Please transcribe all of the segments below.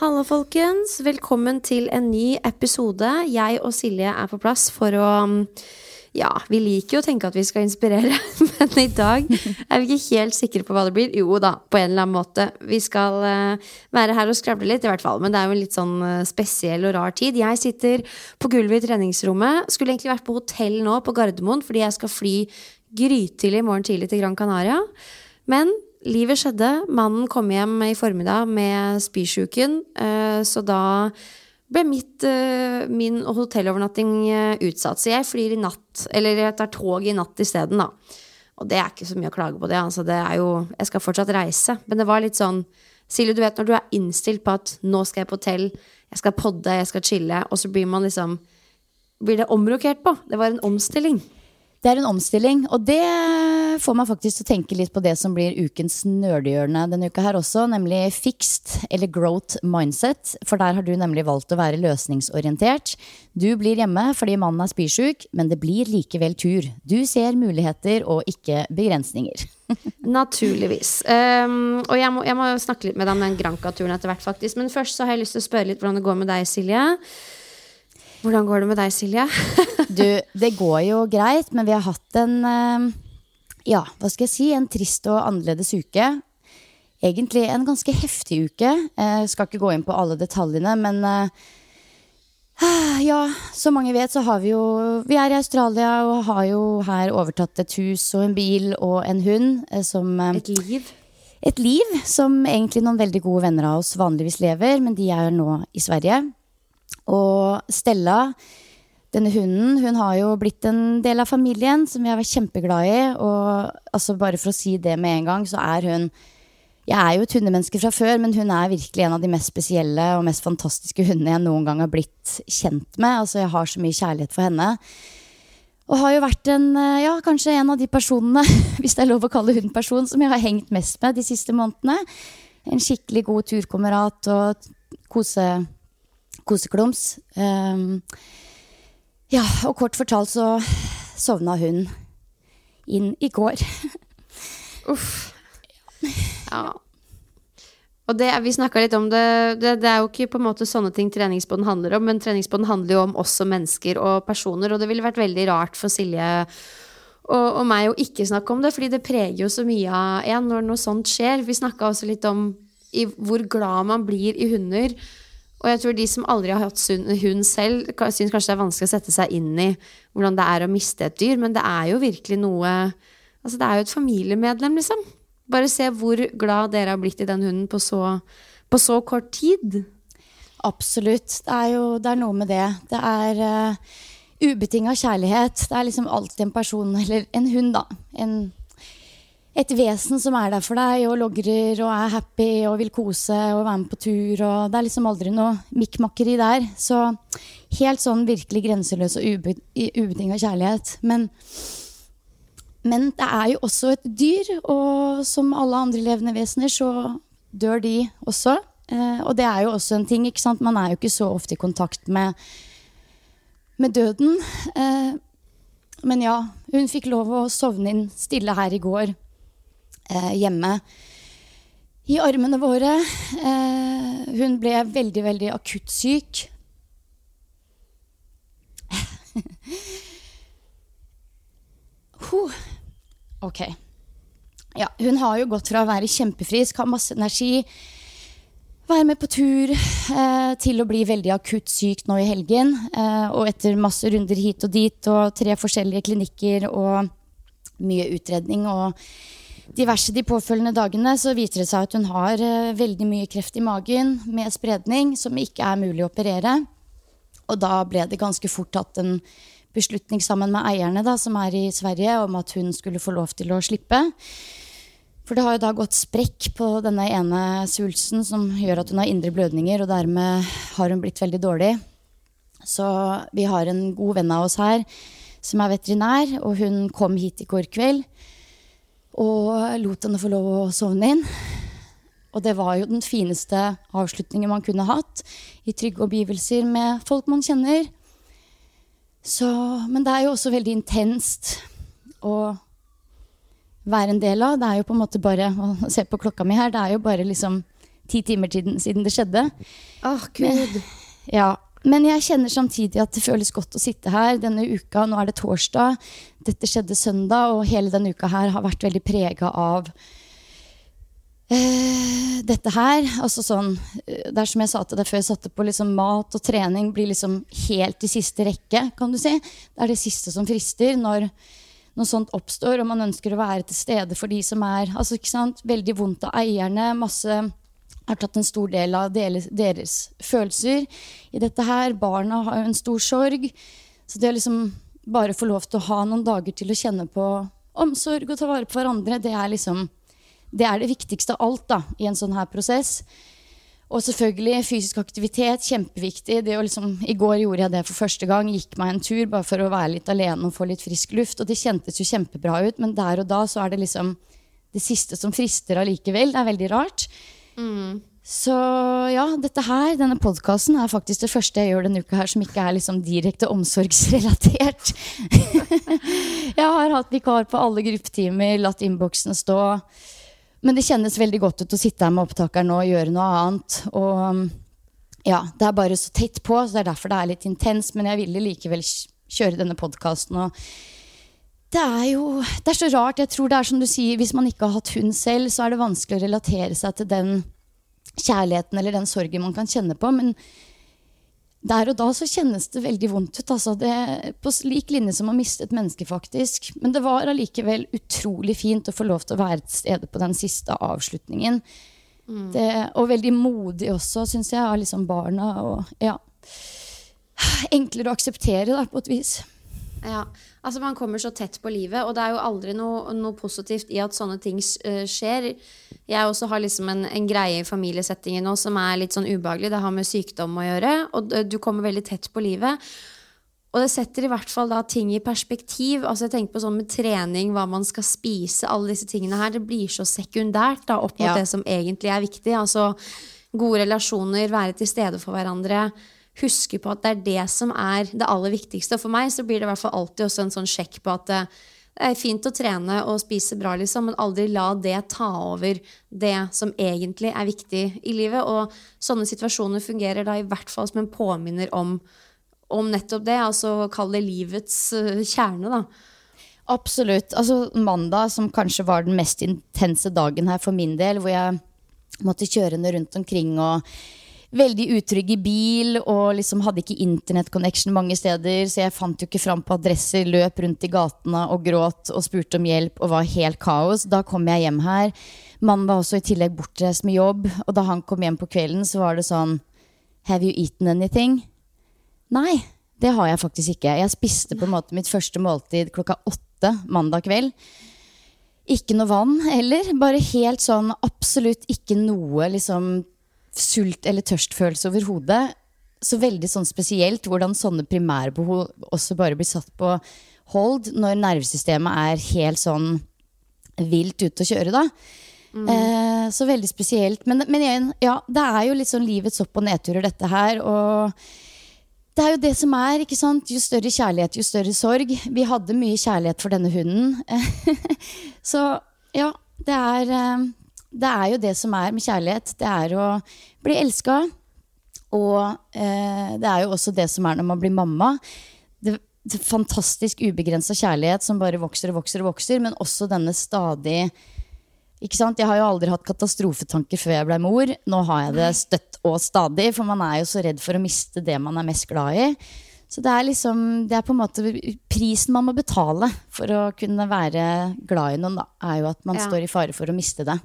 Hallo, folkens. Velkommen til en ny episode. Jeg og Silje er på plass for å Ja, vi liker jo å tenke at vi skal inspirere, men i dag er vi ikke helt sikre på hva det blir. Jo da, på en eller annen måte. Vi skal uh, være her og skravle litt, i hvert fall. Men det er jo en litt sånn uh, spesiell og rar tid. Jeg sitter på gulvet i treningsrommet. Skulle egentlig vært på hotell nå på Gardermoen fordi jeg skal fly grytidlig i morgen tidlig til Gran Canaria. Men livet skjedde. Mannen kom hjem i formiddag med spysjuken, uh, så da ble mitt, uh, min hotellovernatting uh, utsatt. Så jeg flyr i natt, eller jeg tar tog i natt isteden, da. Og det er ikke så mye å klage på det. Altså, det er jo Jeg skal fortsatt reise. Men det var litt sånn Silje, du vet når du er innstilt på at nå skal jeg på hotell, jeg skal podde, jeg skal chille, og så blir man liksom Blir det omrokert på. Det var en omstilling. Det er en omstilling, og det får meg faktisk til å tenke litt på det som blir ukens nerdehjørne denne uka her også, nemlig fixed eller growth mindset. For der har du nemlig valgt å være løsningsorientert. Du blir hjemme fordi mannen er spysjuk, men det blir likevel tur. Du ser muligheter og ikke begrensninger. Naturligvis. Um, og jeg må, jeg må snakke litt med deg om den Granca-turen etter hvert, faktisk. Men først så har jeg lyst til å spørre litt hvordan det går med deg, Silje. Hvordan går det med deg, Silje? Du, det går jo greit, men vi har hatt en eh, Ja, hva skal jeg si? En trist og annerledes uke. Egentlig en ganske heftig uke. Jeg skal ikke gå inn på alle detaljene, men eh, ja, som mange vet, så har vi jo Vi er i Australia og har jo her overtatt et hus og en bil og en hund eh, som Et liv? Et liv som egentlig noen veldig gode venner av oss vanligvis lever, men de er nå i Sverige. Og Stella, denne hunden, hun har jo blitt en del av familien som jeg vært kjempeglad i. Og altså bare for å si det med en gang, så er hun Jeg er jo et hundemenneske fra før, men hun er virkelig en av de mest spesielle og mest fantastiske hundene jeg noen gang har blitt kjent med. Altså, jeg har så mye kjærlighet for henne. Og har jo vært en, ja, kanskje en av de personene, hvis det er lov å kalle hun person, som jeg har hengt mest med de siste månedene. En skikkelig god turkamerat og kose koseklums. Um, ja, og kort fortalt så sovna hun inn i går. Uff. Ja. Og det, vi snakka litt om det, det, det er jo ikke på en måte sånne ting treningsbånd handler om, men treningsbånd handler jo om oss som mennesker og personer, og det ville vært veldig rart for Silje og, og meg å ikke snakke om det, fordi det preger jo så mye av en når noe sånt skjer. Vi snakka også litt om hvor glad man blir i hunder. Og jeg tror de som aldri har hatt hund selv, syns kanskje det er vanskelig å sette seg inn i hvordan det er å miste et dyr, men det er jo virkelig noe Altså, det er jo et familiemedlem, liksom. Bare se hvor glad dere har blitt i den hunden på så, på så kort tid. Absolutt. Det er jo det er noe med det. Det er uh, ubetinga kjærlighet. Det er liksom alltid en person, eller en hund, da. En et vesen som er der for deg og logrer og er happy og vil kose og være med på tur. og Det er liksom aldri noe mikkmakkeri der. Så helt sånn virkelig grenseløs og ube, ubetinga kjærlighet. Men, men, det er jo også et dyr, og som alle andre levende vesener så dør de også. Eh, og det er jo også en ting, ikke sant. Man er jo ikke så ofte i kontakt med, med døden. Eh, men ja, hun fikk lov å sovne inn stille her i går eh, hjemme. I armene våre. Eh, hun ble veldig, veldig akutt syk. huh. Ok. Ja, hun har jo gått fra å være kjempefrisk, ha masse energi, være med på tur, eh, til å bli veldig akutt syk nå i helgen. Eh, og etter masse runder hit og dit og tre forskjellige klinikker og mye utredning og diverse de påfølgende dagene, så viser det seg at hun har eh, veldig mye kreft i magen med spredning som ikke er mulig å operere. Og da ble det ganske fort tatt en beslutning sammen med eierne, da, som er i Sverige, om at hun skulle få lov til å slippe. For det har jo da gått sprekk på denne ene svulsten som gjør at hun har indre blødninger, og dermed har hun blitt veldig dårlig. Så vi har en god venn av oss her som er veterinær, og hun kom hit i går kveld og lot henne få lov å sovne inn. Og det var jo den fineste avslutningen man kunne hatt, i trygge omgivelser med folk man kjenner. Så, men det er jo også veldig intenst. å være en del av. Det er jo på en måte bare å se på klokka mi her, det er jo bare liksom ti timer siden, det skjedde. Åh, oh, Gud. Men, ja, men jeg kjenner samtidig at det føles godt å sitte her denne uka. Nå er det torsdag. Dette skjedde søndag, og hele denne uka her har vært veldig prega av uh, dette her. Altså sånn eh, Det er som jeg sa til deg før, jeg satte på liksom mat og trening blir liksom helt i siste rekke, kan du si. Det er det siste som frister når noe sånt oppstår, og man ønsker å være til stede for de som er altså, ikke sant, veldig vondt av eierne. Masse har tatt en stor del av deres, følelser i dette her. Barna har jo en stor sorg. Så det å liksom bare få lov til å ha noen dager til å kjenne på omsorg og ta vare på hverandre, det er liksom det er det viktigste av alt da, i en sånn her prosess. Og selvfølgelig fysisk aktivitet, kjempeviktig. Liksom, I går gjorde jeg det for første gang. Gikk meg en tur bare for å være litt alene og få litt frisk luft. Og det kjentes jo kjempebra ut, men der og da så er det liksom det siste som frister allikevel. Det er veldig rart. Mm. Så ja, dette her, denne podkasten er faktisk det første jeg gjør denne uka her som ikke er liksom direkte omsorgsrelatert. jeg har hatt vikar på alle gruppetimer, latt innboksene stå. Men det kjennes veldig godt ut å sitte her med opptakeren og gjøre noe annet. Og ja, det er bare så tett på, så det er derfor det er litt intenst. Men jeg ville likevel kjøre denne podkasten. Og det er jo det er så rart. Jeg tror det er som du sier, hvis man ikke har hatt hund selv, så er det vanskelig å relatere seg til den kjærligheten eller den sorgen man kan kjenne på. Men der og da så kjennes det veldig vondt ut. Altså det, på lik linje som å miste et menneske, faktisk. Men det var allikevel utrolig fint å få lov til å være til stede på den siste avslutningen. Mm. Det, og veldig modig også, syns jeg, av liksom barna. Og ja Enklere å akseptere, da, på et vis. Ja, altså Man kommer så tett på livet, og det er jo aldri noe, noe positivt i at sånne ting uh, skjer. Jeg også har liksom en, en, greie i familiesettingen nå som er litt sånn ubehagelig. Det har med sykdom å gjøre, og du kommer veldig tett på livet. Og det setter i hvert fall da ting i perspektiv. Altså jeg tenker på sånn med trening, hva man skal spise, alle disse tingene her. Det blir så sekundært da opp mot ja. det som egentlig er viktig. Altså gode relasjoner, være til stede for hverandre huske på at det er det som er det aller viktigste. Og for meg så blir det i hvert fall alltid også en sånn sjekk på at eh, det er fint å trene og spise bra, liksom, men aldri la det ta over det som egentlig er viktig i livet. Og sånne situasjoner fungerer da i hvert fall som en påminner om, om nettopp det. Altså kall det livets eh, kjerne, da. Absolutt. Altså mandag, som kanskje var den mest intense dagen her for min del, hvor jeg måtte kjøre rundt omkring og veldig utrygg i bil og liksom hadde ikke internettconnection mange steder, så jeg fant jo ikke fram på adresser, løp rundt i gatene og gråt og spurte om hjelp og var helt kaos. Da kom jeg hjem her. Mannen var også i tillegg bortreist med jobb, og da han kom hjem på kvelden, så var det sånn Have you eaten anything? Nei, det har jeg faktisk ikke. Jeg spiste på en måte mitt første måltid klokka åtte mandag kveld. Ikke noe vann heller. Bare helt sånn absolutt ikke noe liksom sult- eller tørstfølelse overhodet. Så veldig sånn spesielt hvordan sånne primærbehov også bare blir satt på hold når nervesystemet er helt sånn vilt ute å kjøre, da. Eh, så veldig spesielt. Men, men igjen, ja, det er jo litt sånn livets opp- og nedturer, dette her. Og det er jo det som er. ikke sant? Jo større kjærlighet, jo større sorg. Vi hadde mye kjærlighet for denne hunden. så ja, det er, eh, det er jo det som er med kjærlighet. Det er å bli elska. Og eh, det er jo også det som er når man blir mamma. Det, det fantastisk ubegrensa kjærlighet som bare vokser og vokser og vokser, men også denne stadig ikke sant? Jeg har jo aldri hatt katastrofetanker før jeg ble mor. Nå har jeg det støtt og stadig, for man er jo så redd for å miste det man er mest glad i. Så det er liksom, det er på en måte prisen man må betale for å kunne være glad i noen, da, er jo at man Ja. står i fare for å miste det.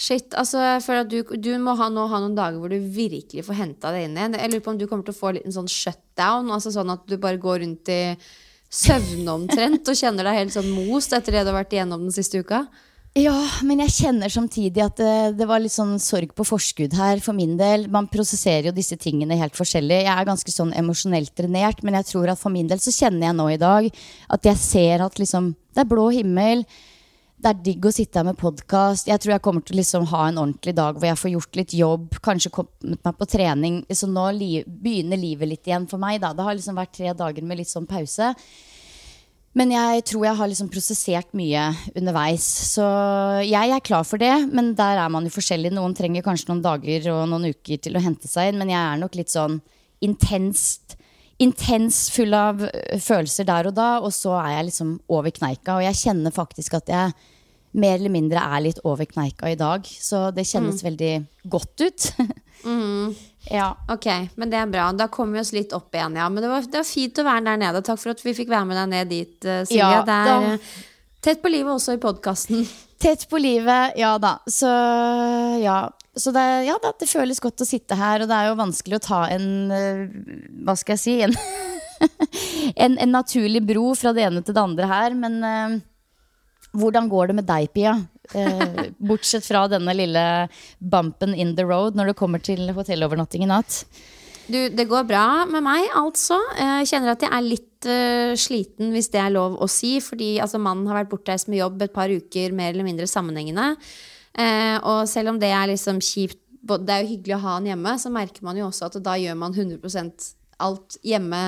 Shit, altså jeg føler at du, du må ha, nå ha noen dager hvor du virkelig får henta det inn igjen. Jeg lurer på om du kommer til å få en liten sånn shutdown, altså sånn at du bare går rundt i søvne omtrent og kjenner deg helt sånn most etter det du har vært igjennom den siste uka. Ja, men jeg kjenner samtidig at det, det var litt sånn sorg på forskudd her for min del. Man prosesserer jo disse tingene helt forskjellig. Jeg er ganske sånn emosjonelt drenert, men jeg tror at for min del så kjenner jeg nå i dag at jeg ser at liksom Det er blå himmel. Det er digg å sitte her med podkast. Jeg tror jeg kommer til å liksom ha en ordentlig dag hvor jeg får gjort litt jobb. Kanskje kommet meg på trening. Så nå li begynner livet litt igjen for meg. Da. Det har liksom vært tre dager med litt sånn pause. Men jeg tror jeg har liksom prosessert mye underveis. Så jeg er klar for det, men der er man jo forskjellig. Noen trenger kanskje noen dager og noen uker til å hente seg inn, men jeg er nok litt sånn intenst Intens full av følelser der og da, og så er jeg liksom over kneika. Og jeg kjenner faktisk at jeg mer eller mindre er litt over kneika i dag. Så det kjennes veldig godt ut. ja. Ok, men det er bra. Da kommer vi oss litt opp igjen, ja. Men det var, det var fint å være der nede. Takk for at vi fikk være med deg ned dit, eh, Silje. Ja, det er da- eh, tett på livet også i podkasten. Tett på livet, ja da. Så ja. Så det, ja da, det føles godt å sitte her, og det er jo vanskelig å ta en eh, Hva skal jeg si? En, en, en naturlig bro fra det ene til det andre her. Men hvordan går det med deg, Pia? Eh, bortsett fra denne lille bumpen in the road når det kommer til hotellovernatting i natt. Du, det går bra med meg, altså. Jeg kjenner at jeg er litt uh, sliten, hvis det er lov å si. Fordi altså, mannen har vært bortreist med jobb et par uker, mer eller mindre sammenhengende. Eh, og selv om det er liksom kjipt, det er jo hyggelig å ha han hjemme, så merker man jo også at da gjør man 100% alt hjemme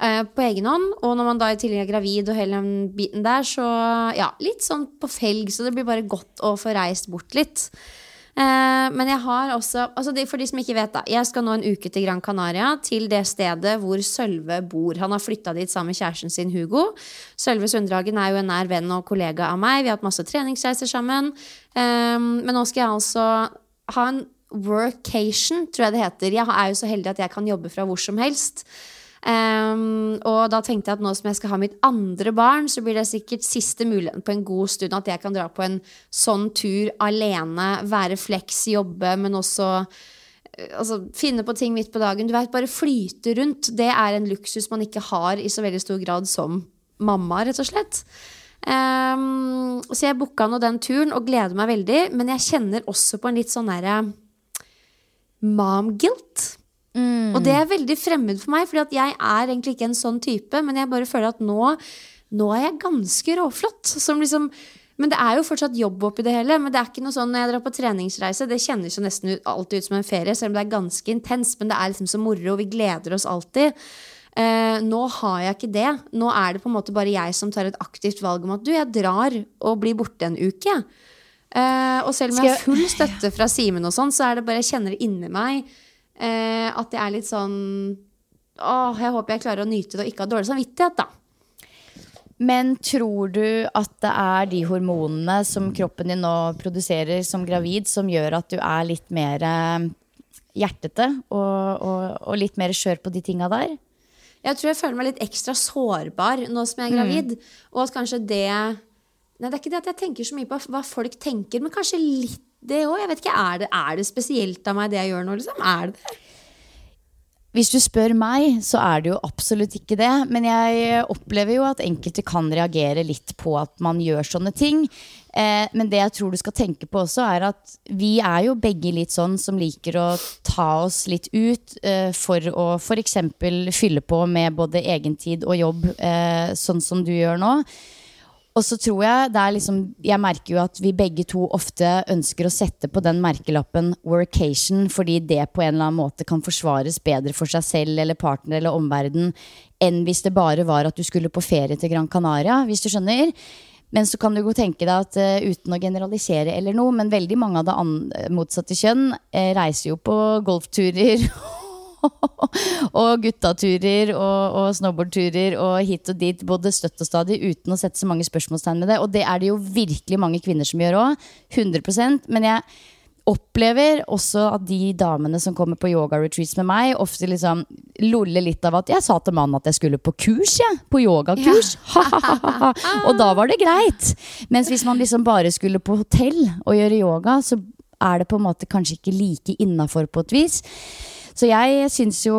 eh, på egen hånd. Og når man da i tillegg er gravid og hele den biten der, så ja, litt sånn på felg. Så det blir bare godt å få reist bort litt. Eh, men jeg har også altså det, For de som ikke vet, da. Jeg skal nå en uke til Gran Canaria. Til det stedet hvor Sølve bor. Han har flytta dit sammen med kjæresten sin Hugo. Sølve Sunddragen er jo en nær venn og kollega av meg. Vi har hatt masse treningsreiser sammen. Eh, men nå skal jeg altså ha en workation, tror jeg det heter. Jeg er jo så heldig at jeg kan jobbe fra hvor som helst. Um, og da tenkte jeg at nå som jeg skal ha mitt andre barn, så blir det sikkert siste muligheten på en god stund at jeg kan dra på en sånn tur alene, være flex, jobbe, men også eh, altså, finne på ting midt på dagen. Du vet, bare flyte rundt. Det er en luksus man ikke har i så veldig stor grad som mamma, rett og slett. Um, så jeg booka nå den turen og gleder meg veldig, men jeg kjenner også på en litt sånn derre mom guilt. Og det er veldig fremmed for meg, for jeg er egentlig ikke en sånn type. Men jeg bare føler at nå, nå er jeg ganske råflott. Som liksom, men det er jo fortsatt jobb oppi det hele. Men det er ikke noe sånn når jeg drar på treningsreise. Det kjennes jo nesten ut, alltid ut som en ferie, selv om det er ganske intenst. Men det er liksom så moro, vi gleder oss alltid. Eh, nå har jeg ikke det. Nå er det på en måte bare jeg som tar et aktivt valg om at du, jeg drar og blir borte en uke. Eh, og selv om jeg har full støtte fra Simen, og sånn, så er det bare jeg kjenner det inni meg eh, at det er litt sånn Åh, jeg håper jeg klarer å nyte det og ikke ha dårlig samvittighet, da. Men tror du at det er de hormonene som kroppen din nå produserer som gravid, som gjør at du er litt mer eh, hjertete og, og, og litt mer skjør på de tinga der? Jeg tror jeg føler meg litt ekstra sårbar nå som jeg er gravid. Og at kanskje det Nei, det er ikke det at jeg tenker så mye på hva folk tenker, men kanskje litt det òg. Jeg vet ikke, er det, er det spesielt av meg, det jeg gjør nå, liksom? Er det det? Hvis du spør meg, så er det jo absolutt ikke det. Men jeg opplever jo at enkelte kan reagere litt på at man gjør sånne ting. Eh, men det jeg tror du skal tenke på også, er at vi er jo begge litt sånn som liker å ta oss litt ut eh, for å f.eks. fylle på med både egentid og jobb, eh, sånn som du gjør nå. Og så tror jeg det er liksom Jeg merker jo at vi begge to ofte ønsker å sette på den merkelappen workation, fordi det på en eller annen måte kan forsvares bedre for seg selv eller partner eller omverden enn hvis det bare var at du skulle på ferie til Gran Canaria, hvis du skjønner. Men så kan du jo tenke deg at uh, uten å generalisere eller noe, men veldig mange av det motsatte kjønn uh, reiser jo på golfturer og guttaturer og, og snowboardturer og hit og dit, både støtt og stadig, uten å sette så mange spørsmålstegn med det. Og det er det jo virkelig mange kvinner som gjør òg. 100% Men jeg opplever også at de damene som kommer på yoga-retreats med meg, ofte liksom loller litt av at jeg sa til mannen at jeg skulle på kurs, jeg. Ja, på yogakurs. Ja. og da var det greit. Mens hvis man liksom bare skulle på hotell og gjøre yoga, så er det på en måte kanskje ikke like innafor på et vis. Så jeg syns jo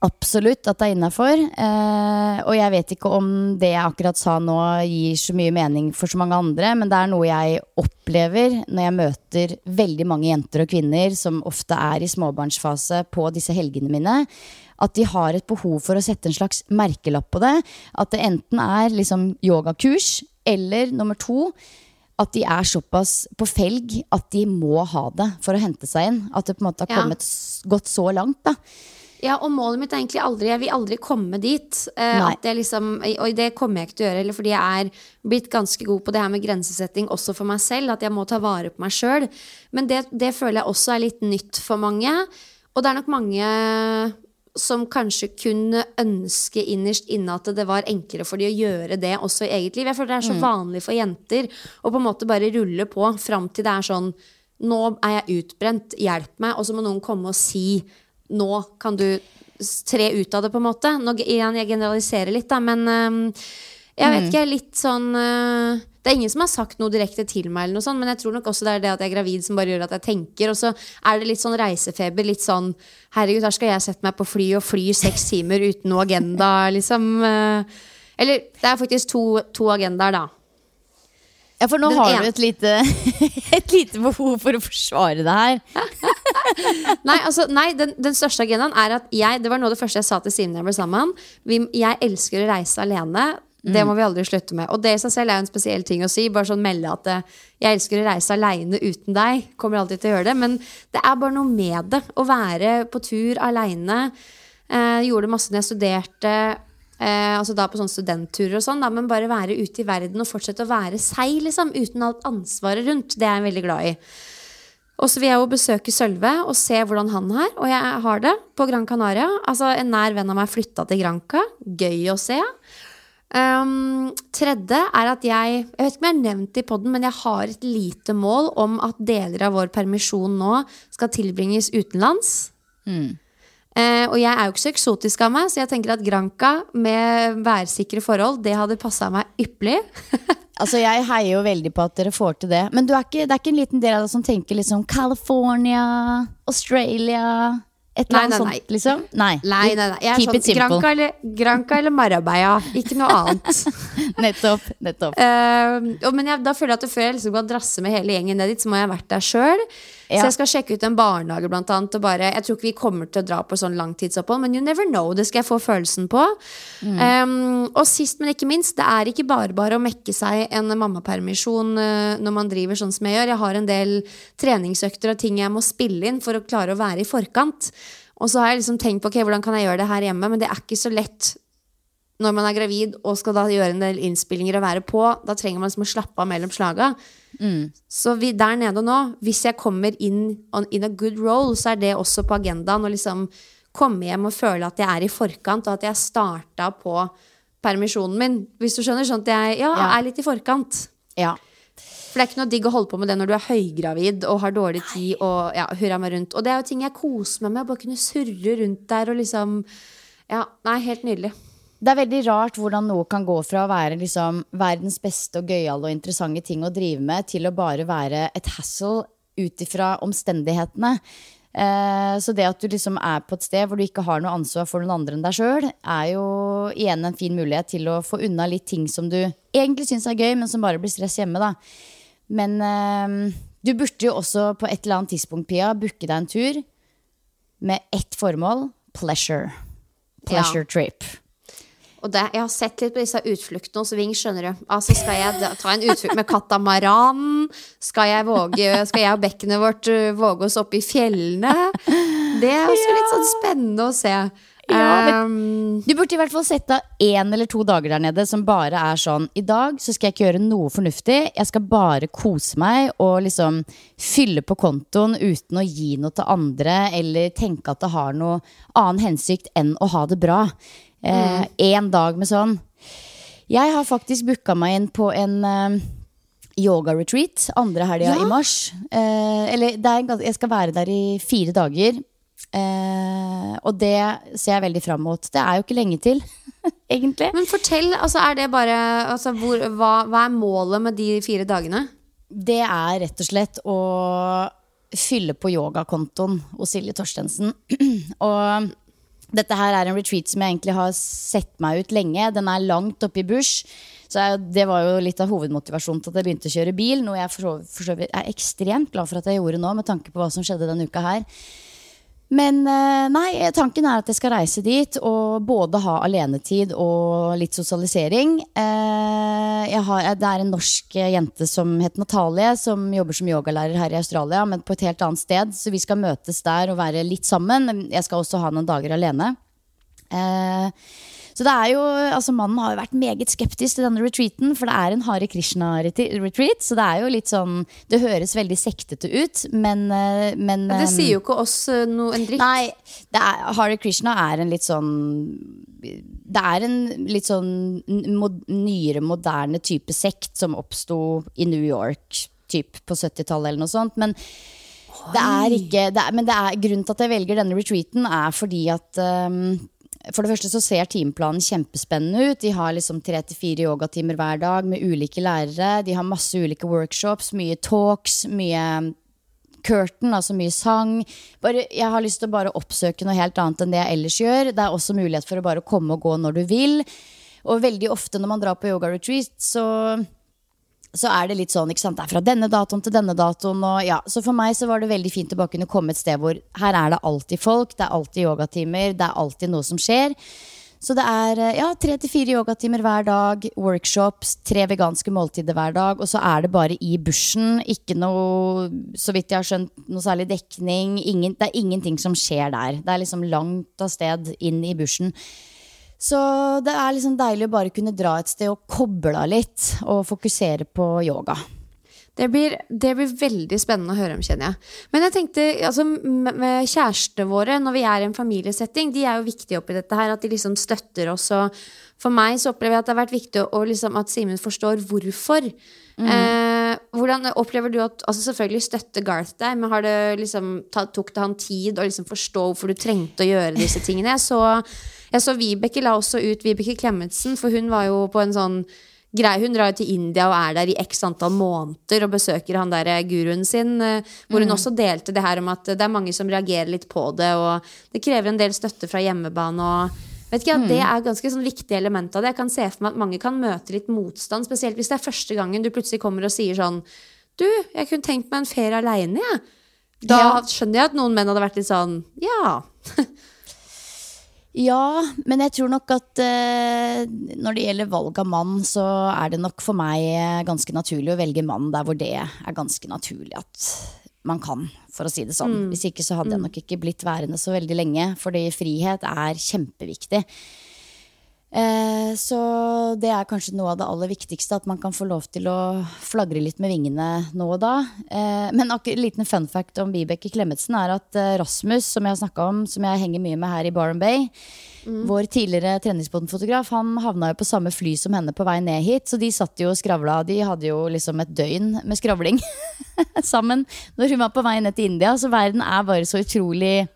absolutt at det er innafor. Eh, og jeg vet ikke om det jeg akkurat sa nå gir så mye mening for så mange andre, men det er noe jeg opplever når jeg møter veldig mange jenter og kvinner som ofte er i småbarnsfase på disse helgene mine. At de har et behov for å sette en slags merkelapp på det. At det enten er liksom yogakurs, eller nummer to at de er såpass på felg at de må ha det for å hente seg inn. At det på en måte har kommet, gått så langt. da. Ja, og målet mitt er egentlig aldri Jeg vil aldri komme dit. Uh, liksom, og det kommer jeg ikke til å gjøre, eller fordi jeg er blitt ganske god på det her med grensesetting også for meg selv. At jeg må ta vare på meg sjøl. Men det, det føler jeg også er litt nytt for mange. Og det er nok mange som kanskje kunne ønske innerst inne at det var enklere for de å gjøre det også i eget liv. Jeg føler det er så mm. vanlig for jenter å på en måte bare rulle på fram til det er sånn Nå er jeg utbrent, hjelp meg. Og så må noen komme og si Nå kan du tre ut av det, på en måte. Nå, jeg generaliserer litt, da, men jeg vet ikke, jeg er litt sånn det er ingen som har sagt noe direkte til meg, eller noe sånt, men jeg tror nok også det er det at jeg er gravid som bare gjør at jeg tenker. Og så er det litt sånn reisefeber. Litt sånn Herregud, her skal jeg sette meg på fly og fly seks timer uten noe agenda, liksom. Uh, eller det er faktisk to, to agendaer, da. Ja, for nå den har du et lite, et lite behov for å forsvare det her. nei, altså, nei den, den, største agendaen er at jeg Det var noe av det første jeg sa til Simen da jeg ble sammen. Vi, jeg elsker å reise alene. Det må vi aldri slutte med. Og det i seg selv er jo en spesiell ting å si. Bare sånn melde at eh, jeg elsker å reise aleine uten deg. Kommer alltid til å gjøre det. Men det er bare noe med det. Å være på tur aleine. Eh, gjorde det masse når jeg studerte. Eh, altså da på sånne studentturer og sånn, da, men bare være ute i verden og fortsette å være seg, liksom. Uten alt ansvaret rundt. Det er jeg veldig glad i. Og så vil jeg jo besøke Sølve og se hvordan han har. Og jeg har det på Gran Canaria. Altså En nær venn av meg flytta til Granca. Gøy å se. Um, tredje er at jeg Jeg vet ikke om jeg har nevnt det i poden, men jeg har et lite mål om at deler av vår permisjon nå skal tilbringes utenlands. Mm. Uh, og jeg er jo ikke så eksotisk av meg, så jeg tenker at Granca med værsikre forhold, det hadde passa meg ypperlig. altså, jeg heier jo veldig på at dere får til det. Men er ikke, det er ikke en liten del av deg som tenker liksom California, Australia et eller annet sånt, liksom? Nei. nei, nei, nei. Jeg er Keep sånn, Granca eller, Granca eller Marabeia. Ikke noe annet. nettopp. nettopp. Uh, men jeg, da føler jeg at før jeg liksom kan drasse med hele gjengen ned dit, så må jeg ha vært der sjøl. Ja. Så jeg skal sjekke ut en barnehage, blant annet. Og bare, jeg tror ikke vi kommer til å dra på sånn langtidsopphold, men you never know. Det skal jeg få følelsen på. Mm. Um, og sist, men ikke minst, det er ikke bare bare å mekke seg en mammapermisjon uh, når man driver sånn som jeg gjør. Jeg har en del treningsøkter og ting jeg må spille inn for å klare å være i forkant. Og så har jeg liksom tenkt på ok, hvordan kan jeg gjøre det her hjemme, men det er ikke så lett når man er gravid og skal da gjøre en del innspillinger og være på. Da trenger man liksom å slappe av mellom slaga. Mm. Så vi, der nede nå, hvis jeg kommer inn on, in a good role, så er det også på agendaen å liksom komme hjem og føle at jeg er i forkant, og at jeg starta på permisjonen min. Hvis du skjønner? Sånn at jeg ja, er litt i forkant. Ja. For det er ikke noe digg å holde på med det når du er høygravid og har dårlig tid og ja, hurra meg rundt. Og det er jo ting jeg koser meg med, å bare kunne surre rundt der og liksom Ja, nei, helt nydelig. Det er veldig rart hvordan noe kan gå fra å være liksom verdens beste og gøyale og interessante ting å drive med, til å bare være et hassle ut ifra omstendighetene. Eh, så det at du liksom er på et sted hvor du ikke har noe ansvar for noen andre enn deg sjøl, er jo igjen en fin mulighet til å få unna litt ting som du egentlig syns er gøy, men som bare blir stress hjemme, da. Men eh, du burde jo også på et eller annet tidspunkt, Pia, booke deg en tur med ett formål pleasure. Pleasure ja. trip. Og det, jeg har sett litt på disse utfluktene hos Ving, skjønner du. Altså, skal jeg ta en utflukt med katamaran? Skal jeg, våge, skal jeg og bekkenet vårt uh, våge oss opp i fjellene? Det er også litt sånn spennende å se. Ja, Um, Du burde i hvert fall sette av én eller to dager der nede som bare er sånn I dag så skal jeg ikke gjøre noe fornuftig. Jeg skal bare kose meg og liksom fylle på kontoen uten å gi noe til andre eller tenke at det har noe annen hensikt enn å ha det bra. Én dag med sånn. Jeg har faktisk booka meg inn på en eh, yoga-retreat andre helga Ja. i mars. Eh, eller er, en jeg skal være der i fire dager. Eh, og det ser jeg veldig fram mot. Det er jo ikke lenge til, egentlig. men fortell, altså, er det bare altså, hvor, hva, hva er målet med de fire dagene? Det er rett og slett å fylle på yogakontoen hos Silje Torstensen. og dette her er en retreat som jeg egentlig har sett meg ut lenge. Den er langt oppe i bush. Så jeg, det var jo litt av hovedmotivasjonen til at jeg begynte å kjøre bil. Noe jeg for så- vidt er ekstremt glad for at jeg gjorde nå, med tanke på hva som skjedde denne uka her. Men eh, nei, tanken er at jeg skal reise dit og både ha alenetid og litt sosialisering. Eh, har, det er en norsk jente som heter Natalie, som jobber som yogalærer her i Australia, men på et helt annet sted. Så vi skal møtes der og være litt sammen. Jeg skal også ha noen dager alene. Eh, så det er jo, altså Mannen har jo vært meget skeptisk til denne retreaten, for det er en Hare Krishna-retreat. Så det er jo litt sånn Det høres veldig sektete ut, men, eh, men Det eh, sier jo ikke oss uh, noe en dritt. Nei, er, Hare Krishna er en litt sånn Det er en litt sånn mod, nyere, moderne type sekt som oppsto i New York typ på 70-tallet eller noe sånt. Men det er ikke det er, Men det er, grunnen til at jeg velger denne retreaten, er fordi at um, for det første så ser timeplanen kjempespennende ut. De har liksom tre til fire yogatimer hver dag med ulike lærere. De har masse ulike workshops, mye talks, mye curtain, altså mye sang. Bare, jeg har lyst til å bare oppsøke noe helt annet enn det jeg ellers gjør. Det er også mulighet for å bare komme og gå når du vil. Og veldig ofte når man drar på yoga retreat, så så er det litt sånn, ikke sant, det er fra denne datoen til denne datoen. Og ja, så for meg så var det veldig fint å bare kunne komme et sted hvor her er det alltid folk, det er alltid yogatimer, det er alltid noe som skjer. Så det er eh, ja, tre til fire yogatimer hver dag, workshops, tre veganske måltider hver dag. Og så er det bare i bushen. Ikke noe, så vidt jeg har skjønt, noe særlig dekning. Ingen, det er ingenting som skjer der. Det er liksom langt av sted inn i bushen. Så det er liksom deilig å bare kunne dra et sted og koble av litt, og fokusere på yoga. Det blir, det blir veldig spennende å høre om, kjenner jeg. Men jeg tenkte, altså med med kjærestene våre, når vi er i en familiesetting, de er jo viktige oppi dette her, at de liksom støtter oss. Og for meg så opplever jeg at det har vært viktig å, liksom, at Simen forstår hvorfor. Eh, hvordan opplever du at altså Selvfølgelig støtter Garth deg, men har det liksom, tok det han tid å liksom forstå hvorfor du trengte å gjøre disse tingene? Så, jeg så Vibeke la også ut Vibeke Klemetsen, for hun var jo på en sånn grei. Hun drar jo til India og er der i x antall måneder og besøker han der guruen sin. eh, Hvor hun også delte det her om at det er mange som reagerer litt på det, og det krever en del støtte fra hjemmebane. og Vet ikke, ja, Det er ganske sånn viktig element av det. Jeg kan se for meg at mange kan møte litt motstand, spesielt hvis det er første gangen du plutselig kommer og sier sånn Du, jeg kunne tenkt meg en ferie aleine, jeg. Da Ja. skjønner jeg at noen menn hadde vært litt sånn Ja. Ja, men jeg tror nok at eh, når det gjelder valg av mann, så er det nok for meg eh, ganske naturlig å velge mann der hvor det er ganske naturlig at man kan, for å si det sånn. Hvis ikke så hadde jeg nok ikke blitt værende så veldig lenge, fordi frihet er kjempeviktig. Eh, så det er kanskje noe av det aller viktigste, at man kan få lov til å flagre litt med vingene nå og da. Eh, men en liten fun fact om Vibeke Klemetsen er at eh, Rasmus, som jeg har snakka om, som jeg henger mye med her i Barham Bay, vår tidligere treningsbåtfotograf, han havna jo på samme fly som henne på vei ned hit, så de satt jo og skravla. De hadde jo liksom et døgn med skravling sammen når hun var på vei ned til India, så verden er bare så utrolig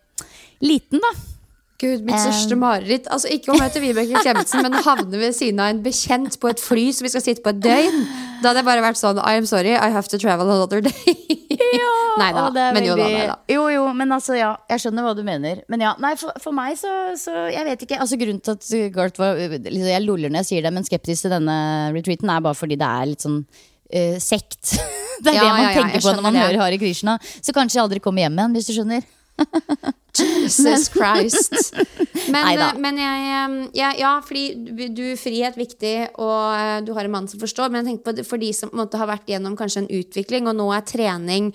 liten, da. Gud, mitt største mareritt. Altså Ikke å møte Vibeke Klemetsen, men å havne ved siden av en bekjent på et fly som vi skal sitte på et døgn. Da hadde jeg bare vært sånn I am sorry, I have to travel another day. nei da. Men jo da, nei da. Jo, jo, men altså, ja. Jeg skjønner hva du mener. Men ja, nei, for, for meg så, så Jeg vet ikke. Altså, grunnen til at Garth var liksom, Jeg loller når jeg sier det, men skeptisk til denne retreaten er bare fordi det er litt sånn uh, sekt. Det er Ja, det man ja, ja, tenker på når man det. hører Hare Krishna. Så kanskje jeg aldri kommer hjem igjen, hvis du skjønner. Jesus Christ. Men, men jeg, eh, ja, ja, fordi du, frihet viktig, og eh, du har en mann som forstår. Men jeg tenker på for de som på måte, har vært gjennom kanskje en utvikling, og nå er trening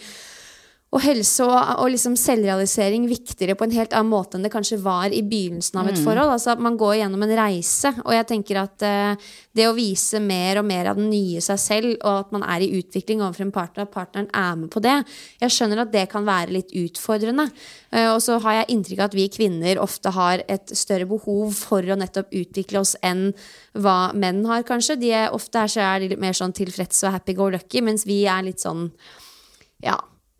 og helse og, og liksom selvrealisering viktigere på en helt annen måte enn det kanskje var i begynnelsen av et forhold. Altså at Man går gjennom en reise, og jeg tenker at eh, det å vise mer og mer av den nye seg selv, og at man er i utvikling overfor en partner, at partneren er med på det, jeg skjønner at det kan være litt utfordrende. Eh, og så har jeg inntrykk av at vi kvinner ofte har et større behov for å nettopp utvikle oss enn hva menn har, kanskje. De er, ofte er, så er de litt mer sånn tilfreds og happy go lucky, mens vi er litt sånn ja,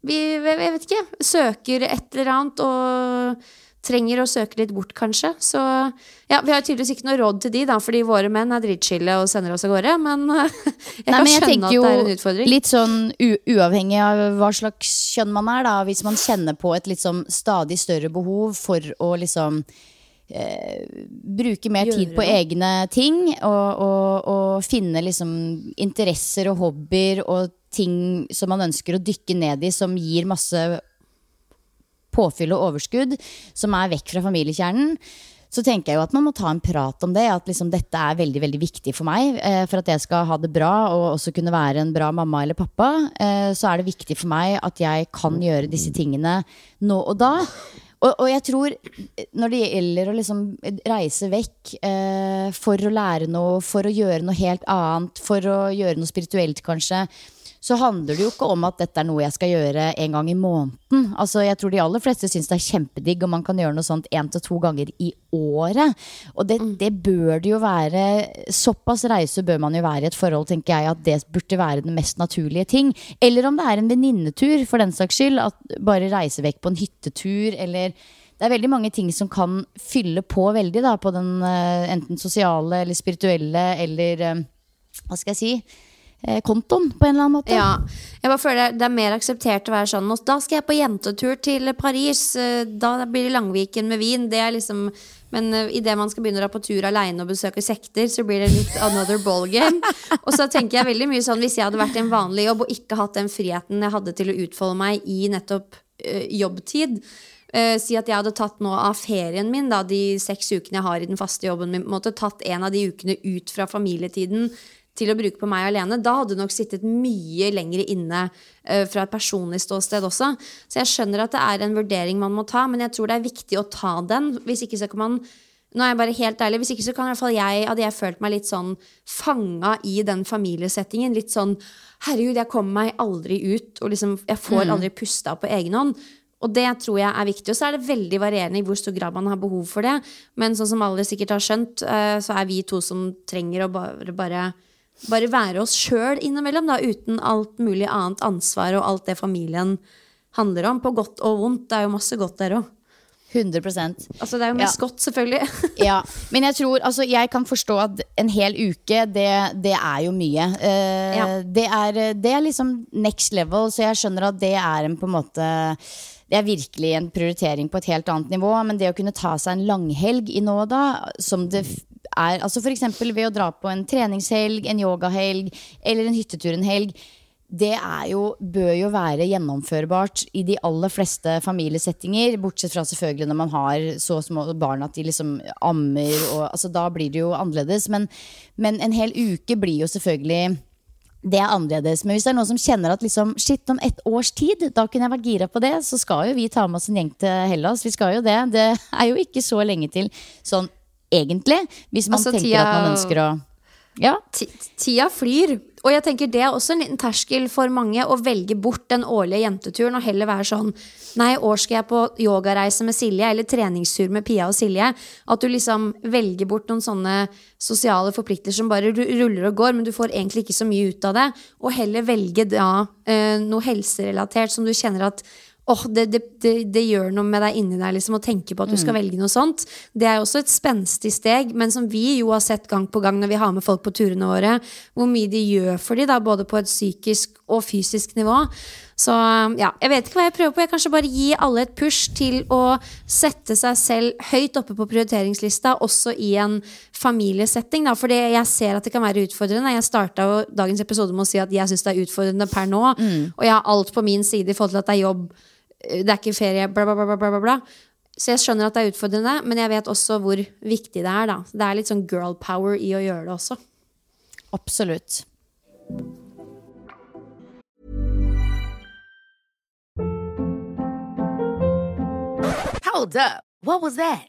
vi, jeg vet ikke, søker et eller annet og trenger å søke litt bort, kanskje. Så ja, vi har tydeligvis ikke noe råd til de, da, fordi våre menn er dritchille og sender oss av gårde. Men jeg kan Nei, men jeg skjønne at det er en utfordring. litt sånn uavhengig av hva slags kjønn man er, da. Hvis man kjenner på et sånn stadig større behov for å liksom eh, bruke mer tid på egne ting og, og, og finne liksom interesser og hobbyer og ting som man ønsker å dykke ned i, som gir masse påfyll og overskudd, som er vekk fra familiekjernen. Så tenker jeg jo at man må ta en prat om det. At liksom dette er veldig veldig viktig for meg. Eh, for at jeg skal ha det bra og også kunne være en bra mamma eller pappa. Eh, så er det viktig for meg at jeg kan gjøre disse tingene nå og da. Og, og jeg tror eh, når det gjelder å liksom reise vekk eh, for å lære noe, for å gjøre noe helt annet, for å gjøre noe spirituelt kanskje, så handler det jo ikke om at dette er noe jeg skal gjøre en gang i måneden. Altså, jeg tror de aller fleste syns det er kjempedigg om man kan gjøre noe sånt én til to ganger i året. Og det, det bør det jo være. Såpass reise bør man jo være i et forhold, tenker jeg, at det burde være den mest naturlige ting. Eller om det er en venninnetur, for den saks skyld. At bare reise vekk på en hyttetur, eller det er veldig mange ting som kan fylle på veldig da, på den eh, enten sosiale eller spirituelle eller eh, hva skal jeg si kontoen, på en eller annen måte. Ja, jeg bare føler det er mer akseptert å være sånn Da skal jeg på jentetur til Paris. eh, Da blir det Langviken med vin. Det er liksom Men uh, idet man skal begynne å dra på tur aleine og besøke sekter, så blir det litt another ballgame. og så tenker jeg veldig mye sånn hvis jeg hadde vært i en vanlig jobb og ikke hatt den friheten jeg hadde til å utfolde meg i nettopp eh, jobbtid. eh, si at jeg hadde tatt nå av ferien min, da, de seks ukene jeg har i den faste jobben min, måte tatt en av de ukene ut fra familietiden til å bruke på meg alene, da hadde du nok sittet mye lenger inne uh, fra et personlig ståsted også. Så jeg skjønner at det er en vurdering man må ta, men jeg tror det er viktig å ta den. Hvis ikke så kan man nå er jeg bare helt ærlig, Hvis ikke så kan i hvert fall jeg, hadde jeg følt meg litt sånn fanga i den familiesettingen. Litt sånn Herregud, jeg kommer meg aldri ut, og liksom, jeg får aldri pusta på egen hånd. Og det tror jeg er viktig. Og så er det veldig varierende i hvor stor grad man har behov for det. Men sånn som alle sikkert har skjønt, eh, så er vi to som trenger å bare, bare, bare være oss sjøl innimellom, da, uten alt mulig annet ansvar og alt det familien handler om. På godt og vondt. Det er jo masse godt der òg. 100% Altså, det er jo mest Ja. godt, selvfølgelig. ja, men jeg tror, altså jeg kan forstå at en hel uke, det, det er jo mye. Eh, Ja. det, er, det er liksom next level, så jeg skjønner at det er en på en måte det er virkelig en prioritering på et helt annet nivå. Men det å kunne ta seg en langhelg i nå og da, som det er altså F.eks. ved å dra på en treningshelg, en yogahelg eller en hyttetur en helg. Det jo, bør jo være gjennomførbart i de aller fleste familiesettinger. Bortsett fra selvfølgelig når man har så små barn at de liksom ammer. Og, altså, da blir det jo annerledes. Men, men en hel uke blir jo selvfølgelig det er annerledes. Men hvis det er noen som kjenner at liksom, shit, om et års tid, da kunne jeg vært gira på det, så skal jo vi ta med oss en gjeng til Hellas. Vi skal jo det. Det er jo ikke så lenge til sånn egentlig. Hvis man Altså, tenker tida- at man ønsker å Ja. Tida flyr. Og jeg tenker det er også en liten terskel for mange å velge bort den årlige jenteturen og heller være sånn Nei, i år skal jeg på yogareise med Silje, eller treningstur med Pia og Silje. At du liksom velger bort noen sånne sosiale forpliktelser som bare ruller og går, men du får egentlig ikke så mye ut av det. Og heller velge da eh, noe helserelatert som du kjenner at Åh, det, det, det, det gjør noe med deg inni deg liksom, å tenke på at du skal velge noe sånt. Det er også et spenstig steg, men som vi jo har sett gang på gang når vi har med folk på turene våre, hvor mye de gjør for de da, både på et psykisk og fysisk nivå. Så ja, jeg vet ikke hva jeg prøver på. Jeg kanskje bare gi alle et push til å sette seg selv høyt oppe på prioriteringslista, også i en familiesetting. Da. For jeg ser at det kan være utfordrende. Jeg starta dagens episode med å si at jeg syns det er utfordrende per nå. Og jeg har alt på min side i forhold til at det er jobb, det er ikke ferie, bla, bla, bla. bla, bla, bla. Så jeg skjønner at det er utfordrende, men jeg vet også hvor viktig det er. da. Det er litt sånn girl power i å gjøre det også. Absolutt. Hold up. What was that?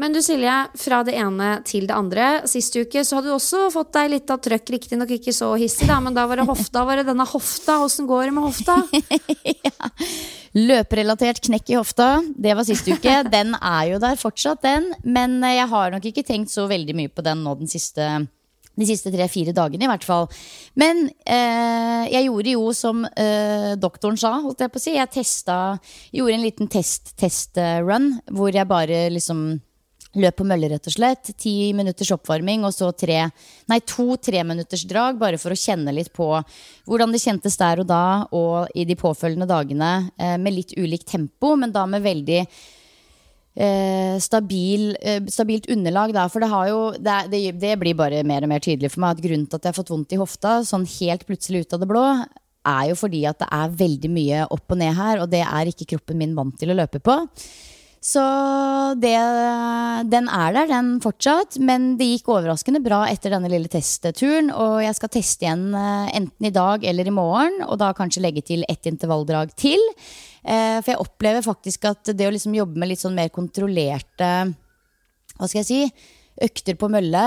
Men du Silje, fra det ene til det andre. Sist uke så hadde du også fått deg litt av trøkk. Riktignok ikke så hissig, da, men da var det hofta. Var det denne hofta? Åssen går det med hofta? ja. Løperelatert knekk i hofta, det var sist uke. Den er jo der fortsatt, den. Men jeg har nok ikke tenkt så veldig mye på den nå den siste de siste tre-fire dagene, i hvert fall. Men eh, jeg gjorde jo som eh, doktoren sa, holdt jeg på å si. Jeg testa Gjorde en liten test-test-run hvor jeg bare liksom løp på mølle, rett og slett. Ti minutters oppvarming og så tre, nei, to treminuttersdrag, bare for å kjenne litt på hvordan det kjentes der og da og i de påfølgende dagene, eh, med litt ulikt tempo, men da med veldig eh, stabil, eh, stabilt underlag. Da, for det, jo, det, det, det, blir bare mer og mer tydelig for meg at grunnen til at jeg har fått vondt i hofta sånn helt plutselig ut av det blå, er jo fordi at det er veldig mye opp og ned her, og det er ikke kroppen min vant til å løpe på. Så det, den er der, den fortsatt. Men det gikk overraskende bra etter denne lille testturen. Og jeg skal teste igjen eh, enten i dag eller i morgen, og da kanskje legge til ett intervalldrag til. Eh, for jeg opplever faktisk at det å liksom jobbe med litt sånn mer kontrollerte Hva skal jeg si? Økter på mølle